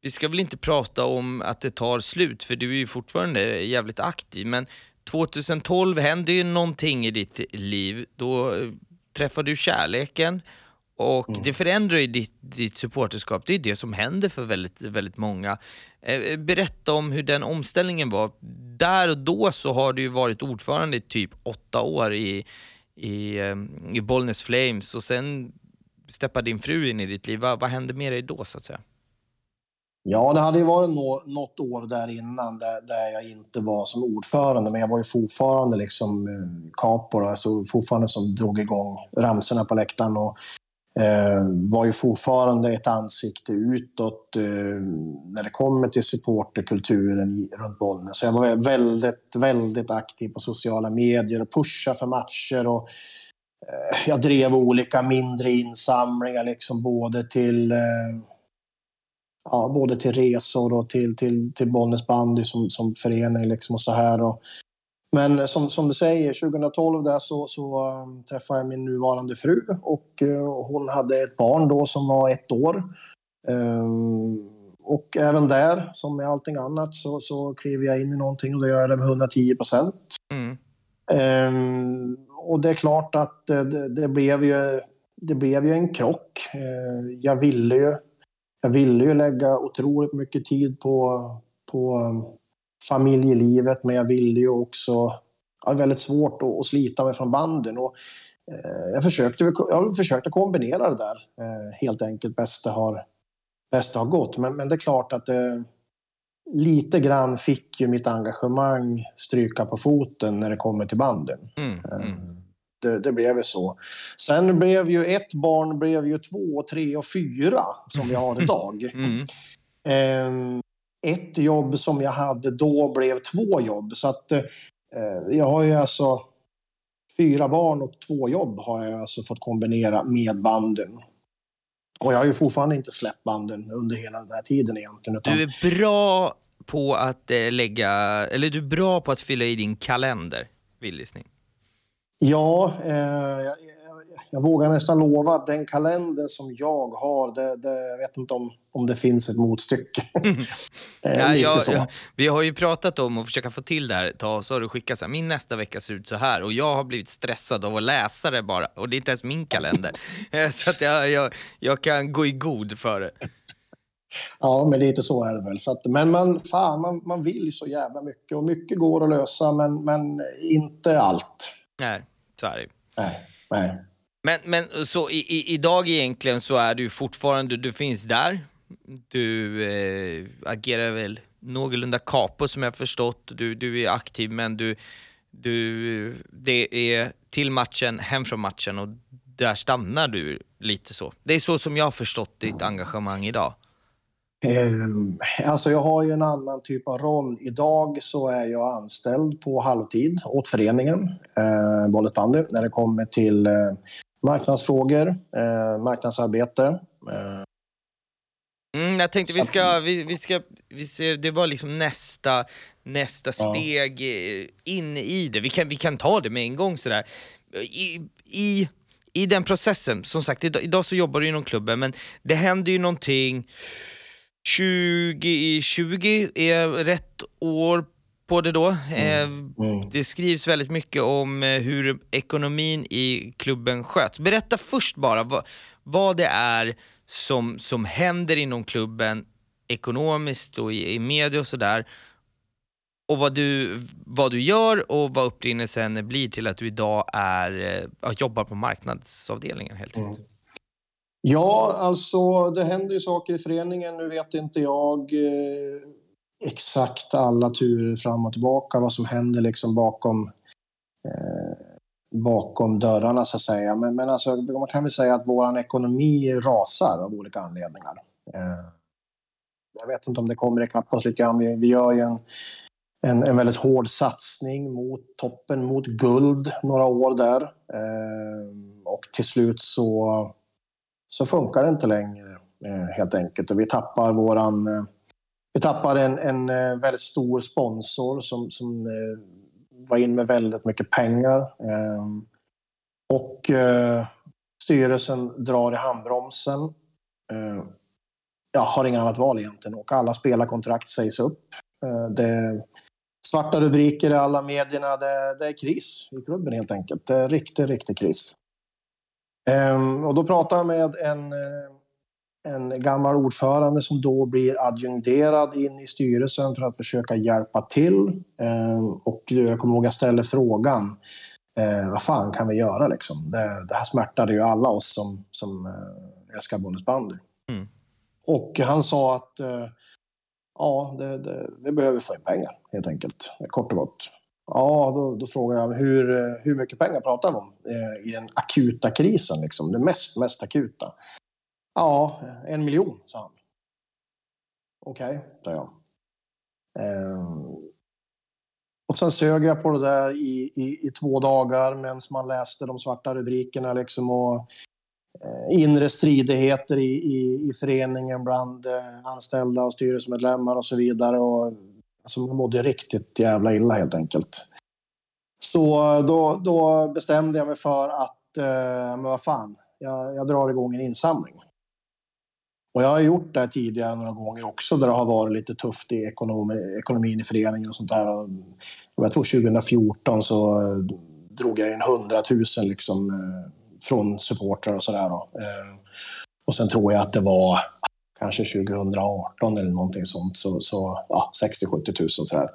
vi ska väl inte prata om att det tar slut, för du är ju fortfarande jävligt aktiv, men 2012 hände ju någonting i ditt liv. Då eh, träffade du kärleken och mm. det förändrar ju ditt, ditt supporterskap. Det är det som händer för väldigt, väldigt många. Eh, berätta om hur den omställningen var. Där och då så har du ju varit ordförande i typ åtta år i, i, eh, i Bollnäs Flames och sen steppade din fru in i ditt liv. Vad, vad hände med dig då så att säga? Ja, det hade ju varit nå något år där innan där, där, jag inte var som ordförande, men jag var ju fortfarande liksom kapor, capo, alltså fortfarande som drog igång ramsorna på läktaren och eh, var ju fortfarande ett ansikte utåt eh, när det kommer till supporterkulturen runt Bollnäs. Så jag var väldigt, väldigt aktiv på sociala medier och pushade för matcher och eh, jag drev olika mindre insamlingar liksom både till eh, ja, både till resor och till, till, till Bollnäs bandy som, som förening. Liksom och så här. Och, men som, som du säger, 2012 där så, så um, träffade jag min nuvarande fru och uh, hon hade ett barn då som var ett år. Um, och även där, som med allting annat, så, så kliver jag in i någonting och det gör jag det med 110 procent. Mm. Um, och det är klart att det, det, blev ju, det blev ju en krock. Uh, jag ville ju jag ville ju lägga otroligt mycket tid på, på um, familjelivet, men jag ville ju också... Jag har väldigt svårt att, att slita mig från banden. Och, eh, jag, försökte, jag försökte kombinera det där, eh, helt enkelt, bäst det har, bäst det har gått. Men, men det är klart att eh, lite grann fick ju mitt engagemang stryka på foten när det kommer till banden. Mm, mm det, det, blev så. Sen blev ju ett barn blev ju två, tre och fyra som vi har idag. [laughs] Mm. Eh, ett jobb som jag hade då blev två jobb. Så att eh, jag har ju alltså fyra barn och två jobb har jag alltså fått kombinera med banden. Och jag har ju fortfarande inte släppt banden under hela den här tiden egentligen. Utan... Du är bra på att eh, lägga, eller du är bra på att fylla i din kalender, vildisning. Ja, eh, jag, jag, vågar nästan lova att den kalender som jag har, det, det, jag vet inte om, om det finns ett motstycke. [laughs] eh, ja, jag, jag, vi har ju pratat om att försöka få till det här ett tag, så har du skickat så här, min nästa vecka ser ut så här och jag har blivit stressad av att läsa det bara och det är inte ens min kalender. [laughs] Eh, så att jag, jag, jag kan gå i god för det. Ja, men lite så är det väl. Så att, men man, fan, man, man vill så jävla mycket och mycket går att lösa, men, men inte allt. Nej, så är det Nej, nej. Men, men så i, i, idag egentligen så är du fortfarande, du finns där. Du eh, agerar väl någorlunda capo som jag förstått. Du, du är aktiv men du, du, det är till matchen, hem från matchen och där stannar du lite så. Det är så som jag har förstått ditt engagemang idag. Eh, alltså jag har ju en annan typ av roll. Idag så är jag anställd på halvtid åt föreningen, eh, Bollet Bandy, när det kommer till eh, marknadsfrågor, eh, marknadsarbete. Eh. Mm, jag tänkte vi ska, vi, vi ska, vi ska, det var liksom nästa, nästa steg ja. in i det. Vi kan, vi kan ta det med en gång sådär. I, i, i den processen, som sagt, idag, idag så jobbar du inom klubben, men det händer ju någonting 2020 är rätt år på det då. Mm. Mm. Det skrivs väldigt mycket om eh, hur ekonomin i klubben sköts. Berätta först bara vad, vad det är som, som händer inom klubben ekonomiskt och i, i media och sådär. Och vad du, vad du gör och vad upprinnelsen blir till att du idag är, äh, jobbar på marknadsavdelningen helt enkelt. Mm. Ja, alltså det händer ju saker i föreningen. Nu vet inte jag eh, exakt alla turer fram och tillbaka, vad som händer liksom bakom, eh, bakom dörrarna så att säga. Men, men alltså, man kan väl säga att vår ekonomi rasar av olika anledningar. Eh, jag vet inte om det kommer ikapp oss lite grann. Vi, vi gör ju en, en, en väldigt hård satsning mot toppen, mot guld några år där. Eh, och till slut så så funkar det inte längre eh, helt enkelt. Och vi tappar våran... Eh, vi tappar en, en eh, väldigt stor sponsor som, som var in med väldigt mycket pengar. Ehm, och styrelsen drar i handbromsen. Ehm, Jag har inget annat val egentligen och alla spelarkontrakt sägs upp. Ehm, det är svarta rubriker i alla medierna. Det, det, är kris i klubben helt enkelt. Det är riktig, riktig kris. Ehm, och då pratade jag med en, eh, en gammal ordförande som då blir adjungerad in i styrelsen för att försöka hjälpa till. Ehm, och jag kommer ihåg att jag ställde frågan eh, vad fan kan vi göra liksom? Det, det här smärtade ju alla oss som, som eh, älskar bonusbandy. Mm. Och han sa att eh, ja, det, det, vi behöver få in pengar helt enkelt, kort och gott. Ja, då, då frågade jag hur, eh, hur mycket pengar pratar vi om eh, i den akuta krisen, liksom, det mest, mest akuta? Ja, en miljon, sa han. Okej, okay, sa jag. Eh, och sen sög jag på det där i, i, i två dagar medan man läste de svarta rubrikerna liksom och eh, inre stridigheter i, i, i föreningen bland eh, anställda och styrelsemedlemmar och så vidare. Och, alltså, man mådde riktigt jävla illa helt enkelt. Så eh, då, då bestämde jag mig för att, eh, men vad fan, jag, jag drar igång en insamling. Och jag har gjort det tidigare några gånger också där det har varit lite tufft i ekonomi, ekonomin i föreningen och sånt där. Jag tror 2014 så eh, drog jag in 100 000 liksom, eh, från supportrar och sådär. Eh, och sen tror jag att det var kanske 2018 eller någonting sånt, så, så ja, 60-70 000 sådär.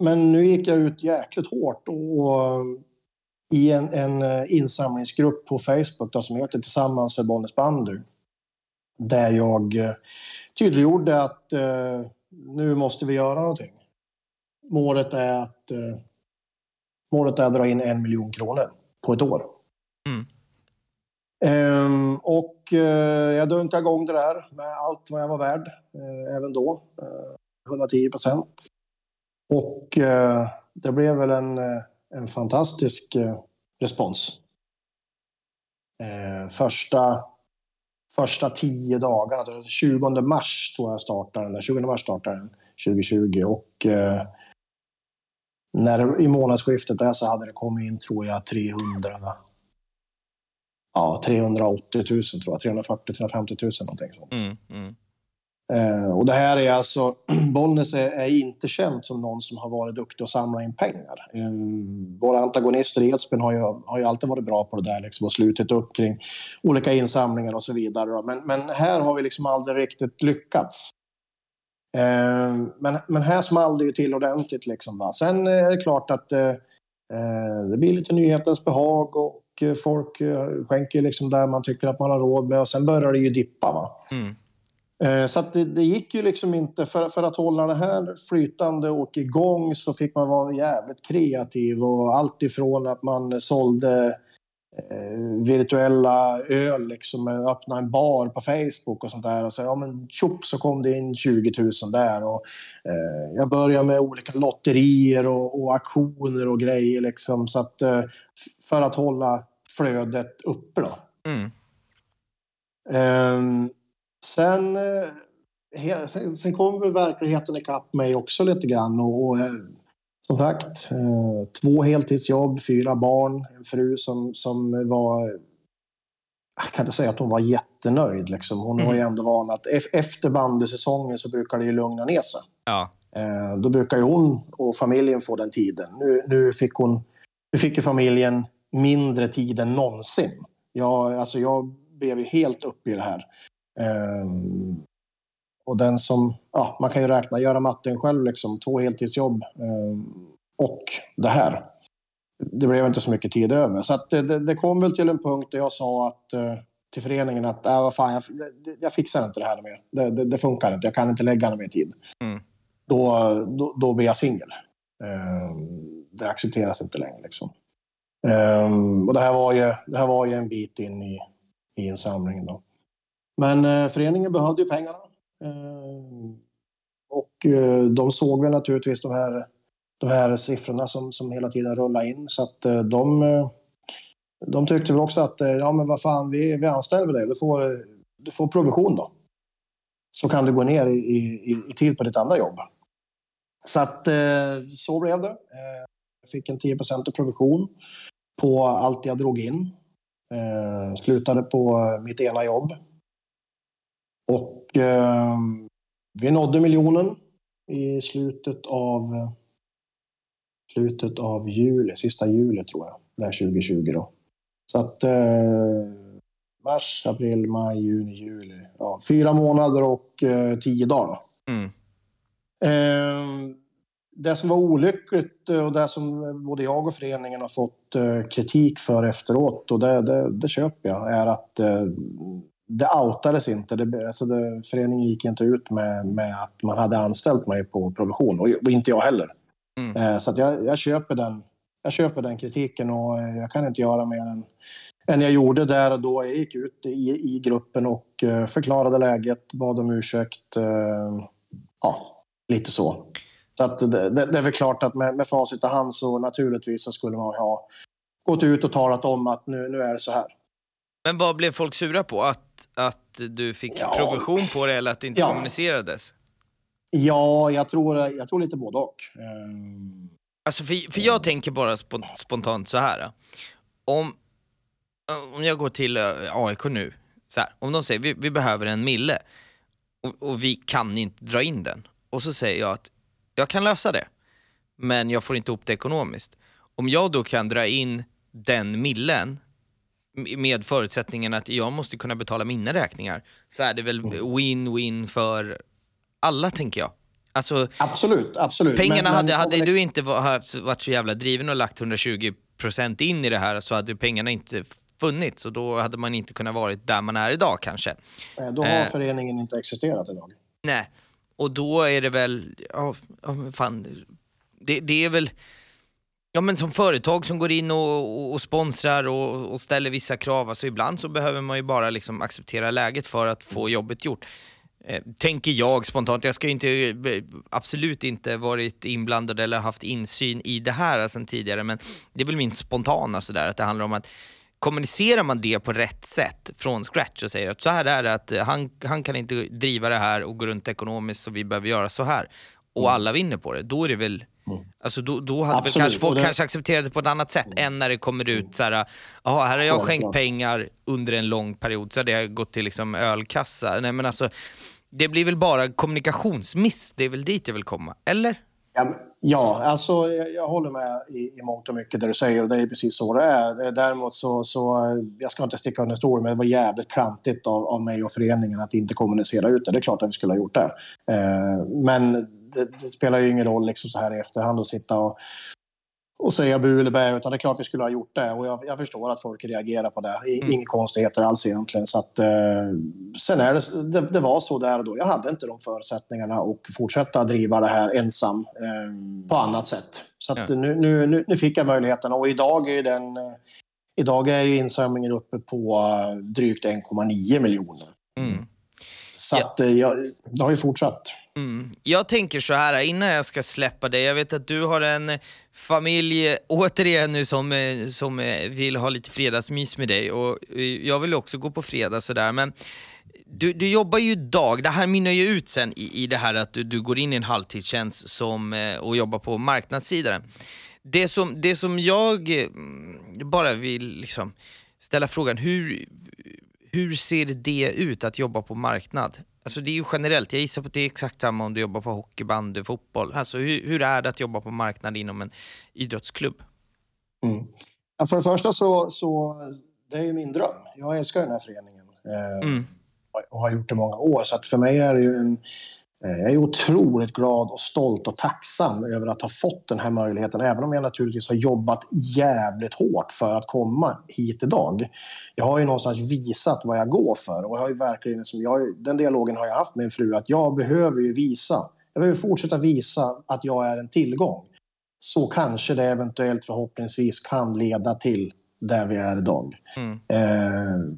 Men nu gick jag ut jäkligt hårt och i en, en eh, insamlingsgrupp på Facebook då, som heter Tillsammans för Bollnäs bandy där jag eh, tydliggjorde att eh, nu måste vi göra någonting. Målet är att, eh, målet är att dra in en miljon kronor på ett år. Ehm, och eh, jag dunkade igång det där med allt vad jag var värd, eh, även då. Eh, 110 procent. Och eh, det blev väl en, eh, en fantastisk respons. första första tio dagarna. 20 alltså, mars tror jag startade den. 20 mars startade den 2020 och eh, när i månadsskiftet där så hade det kommit in tror jag 300 ja, 380 000 tror jag. 340 350 000 någonting sånt. Mm, mm. Eh, och det här är alltså, [clears throat] Bollnäs är, är, inte känt som någon som har varit duktig att samla in pengar. Eh, våra antagonister i Edsbyn har ju, har ju alltid varit bra på det där liksom, och slutit upp kring olika insamlingar och så vidare. Men, men här har vi liksom aldrig riktigt lyckats. Eh, men, men här small det ju till ordentligt. Liksom, va? Sen är det klart att eh, eh det blir lite nyhetens behag och folk eh, skänker liksom där man tycker att man har råd med och sen börjar det ju dippa. Va? Mm. Eh, så det, det, gick ju liksom inte, för, för att hålla det här flytande och igång så fick man vara jävligt kreativ och allt ifrån att man sålde eh, virtuella öl, liksom, öppna en bar på Facebook och sånt där. Och så, ja men tjopp så kom det in 20 000 där. Och, eh, jag började med olika lotterier och, och aktioner och grejer liksom, så att, eh, för att hålla flödet uppe. Då. Mm. Um, Sen, eh, sen, sen kom väl verkligheten ikapp mig också lite grann. Och, och eh, som sagt, eh, två heltidsjobb, fyra barn, en fru som, som var... Jag kan inte säga att hon var jättenöjd. Liksom. Hon mm. var ju ändå van att efter bandysäsongen så brukar det ju lugna ner sig. Ja. Då brukar ju hon och familjen få den tiden. Nu, nu, fick hon, nu fick ju familjen mindre tid än någonsin. Jag, alltså jag blev ju helt uppe i det här. Um, och den som, ja, man kan ju räkna, göra matten själv liksom, två heltidsjobb um, och det här. Det blev inte så mycket tid över. Så det, det, det kom väl till en punkt där jag sa att, uh, till föreningen att äh, vad fan, jag, jag fixar inte det här mer. Det, det, det, funkar inte, jag kan inte lägga mer tid. Mm. Då, då, då blir jag singel. Um, det accepteras inte längre. Liksom. Um, och det här, var ju, det här var ju en bit in i, i insamlingen. Då. Men uh, föreningen behövde ju pengarna. Uh, och uh, de såg väl naturligtvis de här, de här siffrorna som, som hela tiden rullade in. Så att eh, de, de tyckte väl också att, ja men vad fan, vi, vi anställer dig. Du får, du får provision då. Så kan du gå ner i, i, i tid på ditt andra jobb. Så att så blev det. Ehm, jag fick en 10% provision på allt jag drog in. slutade på mitt ena jobb Och eh, vi nådde miljonen i slutet av, slutet av juli, sista juli tror jag, där 2020 då. Så att eh, mars, april, maj, juni, juli. Ja, fyra månader och eh, tio dagar. Mm. Eh, det som var olyckligt och det som både jag och föreningen har fått eh, kritik för efteråt, och det, det, det köper jag, är att eh, det outades inte. Det, alltså det, föreningen gick inte ut med, med att man hade anställt mig på provision, och, och inte jag heller. Mm. Eh, så jag, jag, köper den, jag köper den kritiken och eh, jag kan inte göra mer än, än jag gjorde där och då. Jag gick ut i, i gruppen och eh, förklarade läget, bad om ursäkt. Eh, ja, lite så. Så att det, det, är väl klart att med, med facit i hand så naturligtvis så skulle man ha gått ut och talat om att nu, nu är det så här. Men vad blev folk sura på? Att, att du fick Ja. provision på det eller att det inte Ja. kommunicerades? Ja, jag tror, jag tror lite både och. Ehm, Alltså för, för jag tänker bara spon- spontant så här. Om, om jag går till eh, AIK nu, så här, om de säger vi, vi behöver en mille och, och vi kan inte dra in den. Och så säger jag att jag kan lösa det, men jag får inte ihop det ekonomiskt. Om jag då kan dra in den millen med förutsättningen att jag måste kunna betala mina räkningar så är det väl win-win för alla tänker jag. Alltså, absolut, absolut. Pengarna Men- hade, men- hade du inte varit så jävla driven och lagt 120% in i det här så hade pengarna inte funnits och då hade man inte kunnat varit där man är idag kanske. Eh, Då har Eh. föreningen inte existerat idag. Nej, och då är det väl, ja, ja men fan, det, det är väl, ja men som företag som går in och, och, och sponsrar och, och ställer vissa krav, alltså ibland så behöver man ju bara liksom acceptera läget för att få jobbet gjort. Eh, tänker jag spontant, jag ska ju inte, absolut inte varit inblandad eller haft insyn i det här sen tidigare, men det är väl min spontana sådär, att det handlar om att kommunicerar man det på rätt sätt från scratch och säger att så här är det, att han, han kan inte driva det här och gå runt ekonomiskt så vi behöver göra så här. Och alla vinner på det, då är det väl Alltså då, då hade Absolut, kanske folk det- kanske accepterat det på ett annat sätt än när det kommer ut så här, jaha, här har jag skänkt pengar under en lång period, så hade jag gått till liksom ölkassa. Nej men alltså, det blir väl bara kommunikationsmiss, det är väl dit jag vill komma, eller? Ja, alltså jag, jag håller med i, i mångt och mycket det du säger och det är precis så det är. Eh, däremot så, så eh, jag ska inte sticka under stol men det var jävligt klantigt av, av mig och föreningen att inte kommunicera ut det. Det är klart att vi skulle ha gjort det. Eh, men det, det spelar ju ingen roll liksom så här i efterhand att sitta och, och säga bu eller bä, utan det är klart vi skulle ha gjort det. Och jag, jag förstår att folk reagerar på det. I, Mm. Inga konstigheter alls egentligen. Så att, eh, sen är det, det, det var så där och då. Jag hade inte de förutsättningarna att fortsätta driva det här ensam eh, på annat sätt. Så att Ja. nu, nu, nu, nu fick jag möjligheten och idag är den eh, Idag är ju insamlingen uppe på eh, drygt 1,9 miljoner. Mm. Så Ja. att, eh, jag, det har ju fortsatt. Mm. Jag tänker så här innan jag ska släppa dig. Jag vet att du har en familj, återigen nu, som, eh, som eh, vill ha lite fredagsmys med dig och eh, jag vill också gå på fredag sådär. Men du, du jobbar ju dag, det här mynnar ju ut sen i, i det här att du, du går in i en halvtidstjänst som, och jobbar på marknadssidan. Det som, det som jag mm, bara vill liksom ställa frågan, hur, hur ser det ut att jobba på marknad? Alltså det är ju generellt, jag gissar på att det är exakt samma om du jobbar på hockey, bandy, fotboll. Alltså hur, hur är det att jobba på marknad inom en idrottsklubb? Mm. Ja, för det första så, så det är ju min dröm. Jag älskar den här föreningen eh, Mm. och har gjort det många år. Så att för mig är det ju en... eh, Jag är otroligt glad och stolt och tacksam över att ha fått den här möjligheten. Även om jag naturligtvis har jobbat jävligt hårt för att komma hit idag. Jag har ju någonstans visat vad jag går för. Och jag har verkligen, som jag, den dialogen har jag haft med min fru, att jag behöver ju visa. Jag behöver fortsätta visa att jag är en tillgång så kanske det eventuellt förhoppningsvis kan leda till där vi är idag. Mm. Eh,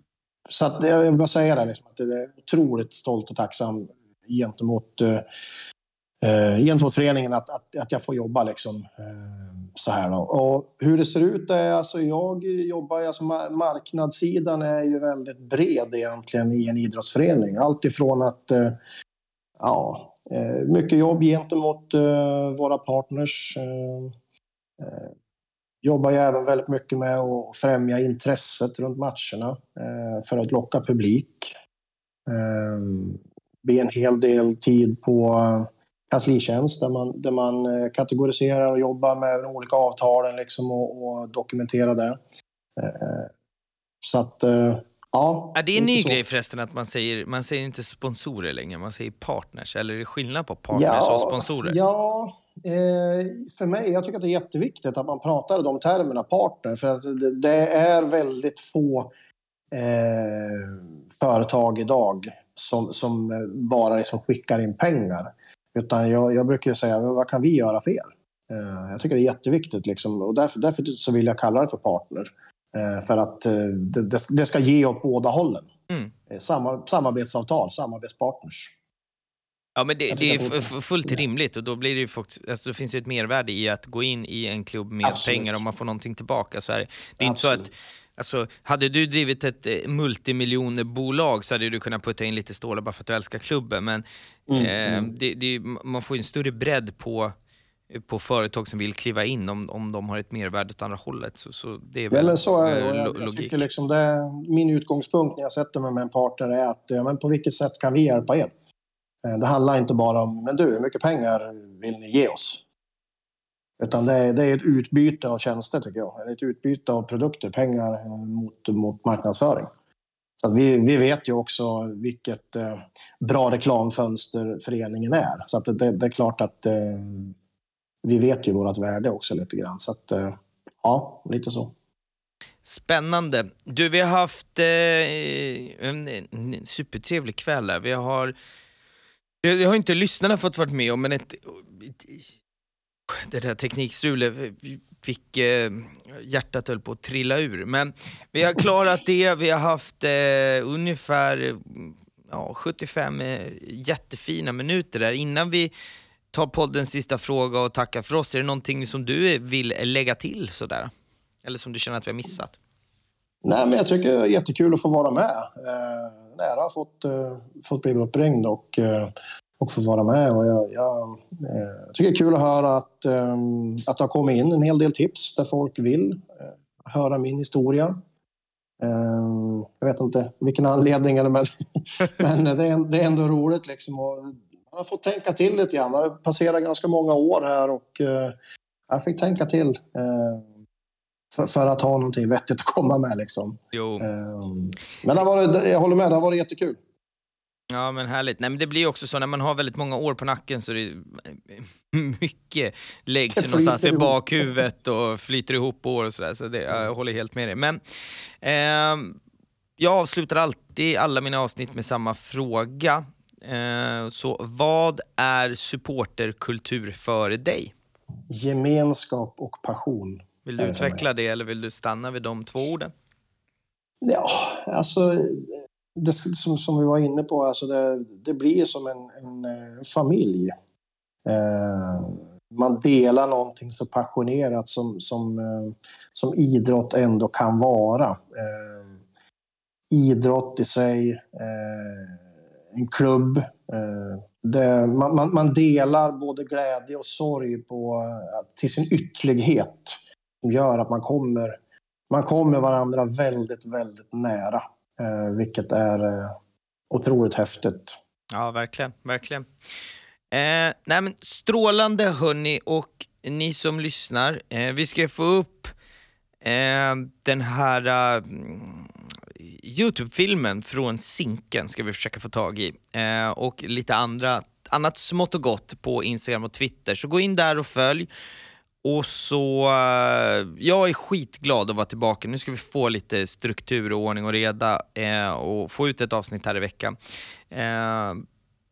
så att jag vill bara säga det, liksom, att jag är otroligt stolt och tacksam gentemot, eh, eh, gentemot föreningen att, att, att jag får jobba liksom, eh, så här. Då. Och hur det ser ut är, alltså jag jobbar, alltså marknadssidan är ju väldigt bred egentligen i en idrottsförening. Allt ifrån att eh, ja, eh, mycket jobb gentemot eh, våra partners. Eh, eh, jobbar ju även väldigt mycket med att främja intresset runt matcherna eh, för att locka publik. Eh, blir en hel del tid på kanslitjänst där man, där man eh, kategoriserar och jobbar med de olika avtalen liksom och, och dokumenterar det. Eh, så att, eh, ja. Är det en lite ny så. grej förresten att man säger, man säger inte sponsorer längre, man säger partners? Eller är det skillnad på partners och sponsorer? Ja, eh, för mig, jag tycker att det är jätteviktigt att man pratar de termerna, partner. För att det, det är väldigt få eh, företag idag som, som eh, bara liksom skickar in pengar. Utan jag, jag brukar säga, vad kan vi göra för er? Eh, jag tycker det är jätteviktigt liksom, och därför, därför så vill jag kalla det för partner. Eh, för att eh, det, det, ska ge åt båda hållen. Mm. Eh, Samar, samarbetsavtal, samarbetspartners. Ja, men det, det är fullt rimligt och då blir det ju faktiskt, alltså, det finns ju ett mervärde i att gå in i en klubb med Absolut. pengar om man får någonting tillbaka. Så är det. är inte så Absolut. att, alltså, hade du drivit ett eh, multimiljonbolag så hade du kunnat putta in lite stålar bara för att du älskar klubben. Men Mm, eh, mm. Det, det, man får en större bredd på, på företag som vill kliva in om, om de har ett mervärde åt andra hållet. Så, så det är väl men så är det. eh, Jag, jag logik. tycker liksom det, min utgångspunkt när jag sätter mig med en partner är att men på vilket sätt kan vi hjälpa er? Eh, Det handlar inte bara om, men du, hur mycket pengar vill ni ge oss? Utan det är, det är ett utbyte av tjänster tycker jag. Ett utbyte av produkter, pengar eh, mot, mot marknadsföring. Så att vi, vi vet ju också vilket eh, bra reklamfönster föreningen är. Så att det, det, är klart att eh, vi vet ju vårt värde också lite grann. Så att, eh, ja, lite så. Spännande. Du, vi har haft eh, en, en supertrevlig kväll här. Vi har, det, har inte lyssnarna fått vara med om, men ett, det där teknikstrulet fick eh, hjärtat höll på att trilla ur. Men vi har klarat det, vi har haft eh, ungefär ja, 75 eh, jättefina minuter där. Innan vi tar poddens sista fråga och tackar för oss, är det någonting som du vill lägga till sådär? Eller som du känner att vi har missat? Nej, men jag tycker det är jättekul att få vara med. Eh, nära har fått, eh, fått bli uppringd och, eh, och få vara med. Och jag, jag eh, tycker det är kul att höra att, eh, att det har kommit in en hel del tips där folk vill eh, höra min historia. Eh, jag vet inte vilken anledning, eller men, [laughs] men det, är, ändå roligt. Liksom, jag har fått tänka till lite grann. Det har passerat ganska många år här och eh, jag fick tänka till. För, för att ha någonting vettigt att komma med. Liksom. Jo. Ehm, Men det har varit, jag håller med, det har varit jättekul. Ja men härligt. Nej, men det blir också så när man har väldigt många år på nacken så är det [laughs] mycket läggs ju någonstans i bakhuvudet och flyter ihop år och sådär. Så det, jag håller helt med dig. Men ehm, jag avslutar alltid alla mina avsnitt med samma fråga. Eh, så vad är supporterkultur för dig? Gemenskap och passion. Vill du utveckla det eller vill du stanna vid de två orden? Ja, alltså, det, som, som vi var inne på, alltså det, det blir som en, en, eh, familj. Eh, man delar någonting så passionerat som, som, eh, som idrott ändå kan vara. Eh, idrott i sig, eh, en klubb. Eh, det, man, man, man delar både glädje och sorg på, eh, till sin ytterlighet. Som gör att man kommer, man kommer varandra väldigt, väldigt nära. Eh, vilket är eh, otroligt häftigt. Ja, verkligen. verkligen. Eh, nej, men strålande hörni och ni som lyssnar. Eh, vi ska få upp eh, den här eh, Youtube-filmen från Zinken ska vi försöka få tag i. Eh, och lite andra, annat smått och gott på Instagram och Twitter. Så gå in där och följ. Och så, eh, jag är skitglad att vara tillbaka. Nu ska vi få lite struktur och ordning och reda eh, och få ut ett avsnitt här i veckan. Eh,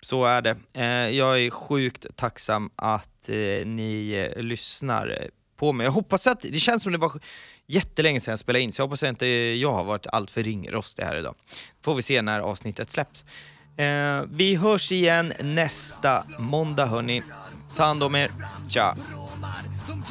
så är det. Eh, jag är sjukt tacksam att eh, ni eh, lyssnar på mig. Jag hoppas att, det känns som det var jättelänge sedan jag spelade in, så jag hoppas att inte jag har varit alltför ringrostig här idag. Får vi se när avsnittet släpps. Eh, vi hörs igen nästa måndag hörni. Ta hand om er. Tja!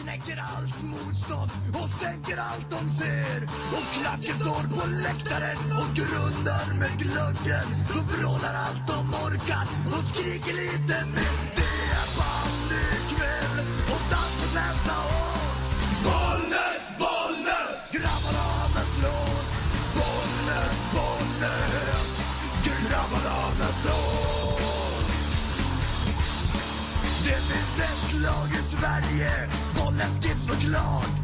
knäcker allt motstånd och sänker allt de ser. Och klacken står på läktaren och grundar med glöggen. De vrålar allt de orkar och skriker lite mer. Det är bandykväll och dans på Santa oss. Bollnäs, Bollnäs! Grabbarna med flås. Bollnäs, Bollnäs. Grabbarna med flås. Det finns ett lag i Sverige klart.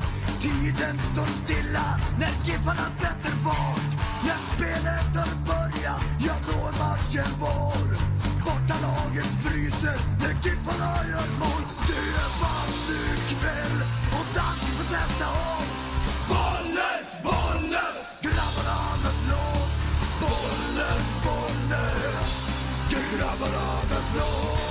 Tiden står stilla när Giffarna sätter fart. När spelet har börjat, ja då är matchen vår. Bortalaget fryser när Giffarna gör mål. Det är bandykväll och dags för sätta oss. Bollnäs, Bollnäs! Grabbarna med flås. Bollnäs, Bollnäs! Grabbarna med flås.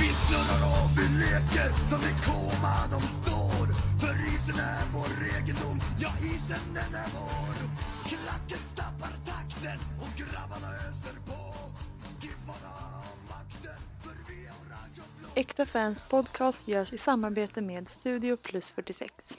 Vi snurrar och vi leker som i koma de står För isen är vår egendom, ja isen den är vår. Klacken stappar takten och grabbarna öser på. Giffarna har makten, för vi är orange och blå. Äkta Fans Podcast görs i samarbete med Studio Plus 46.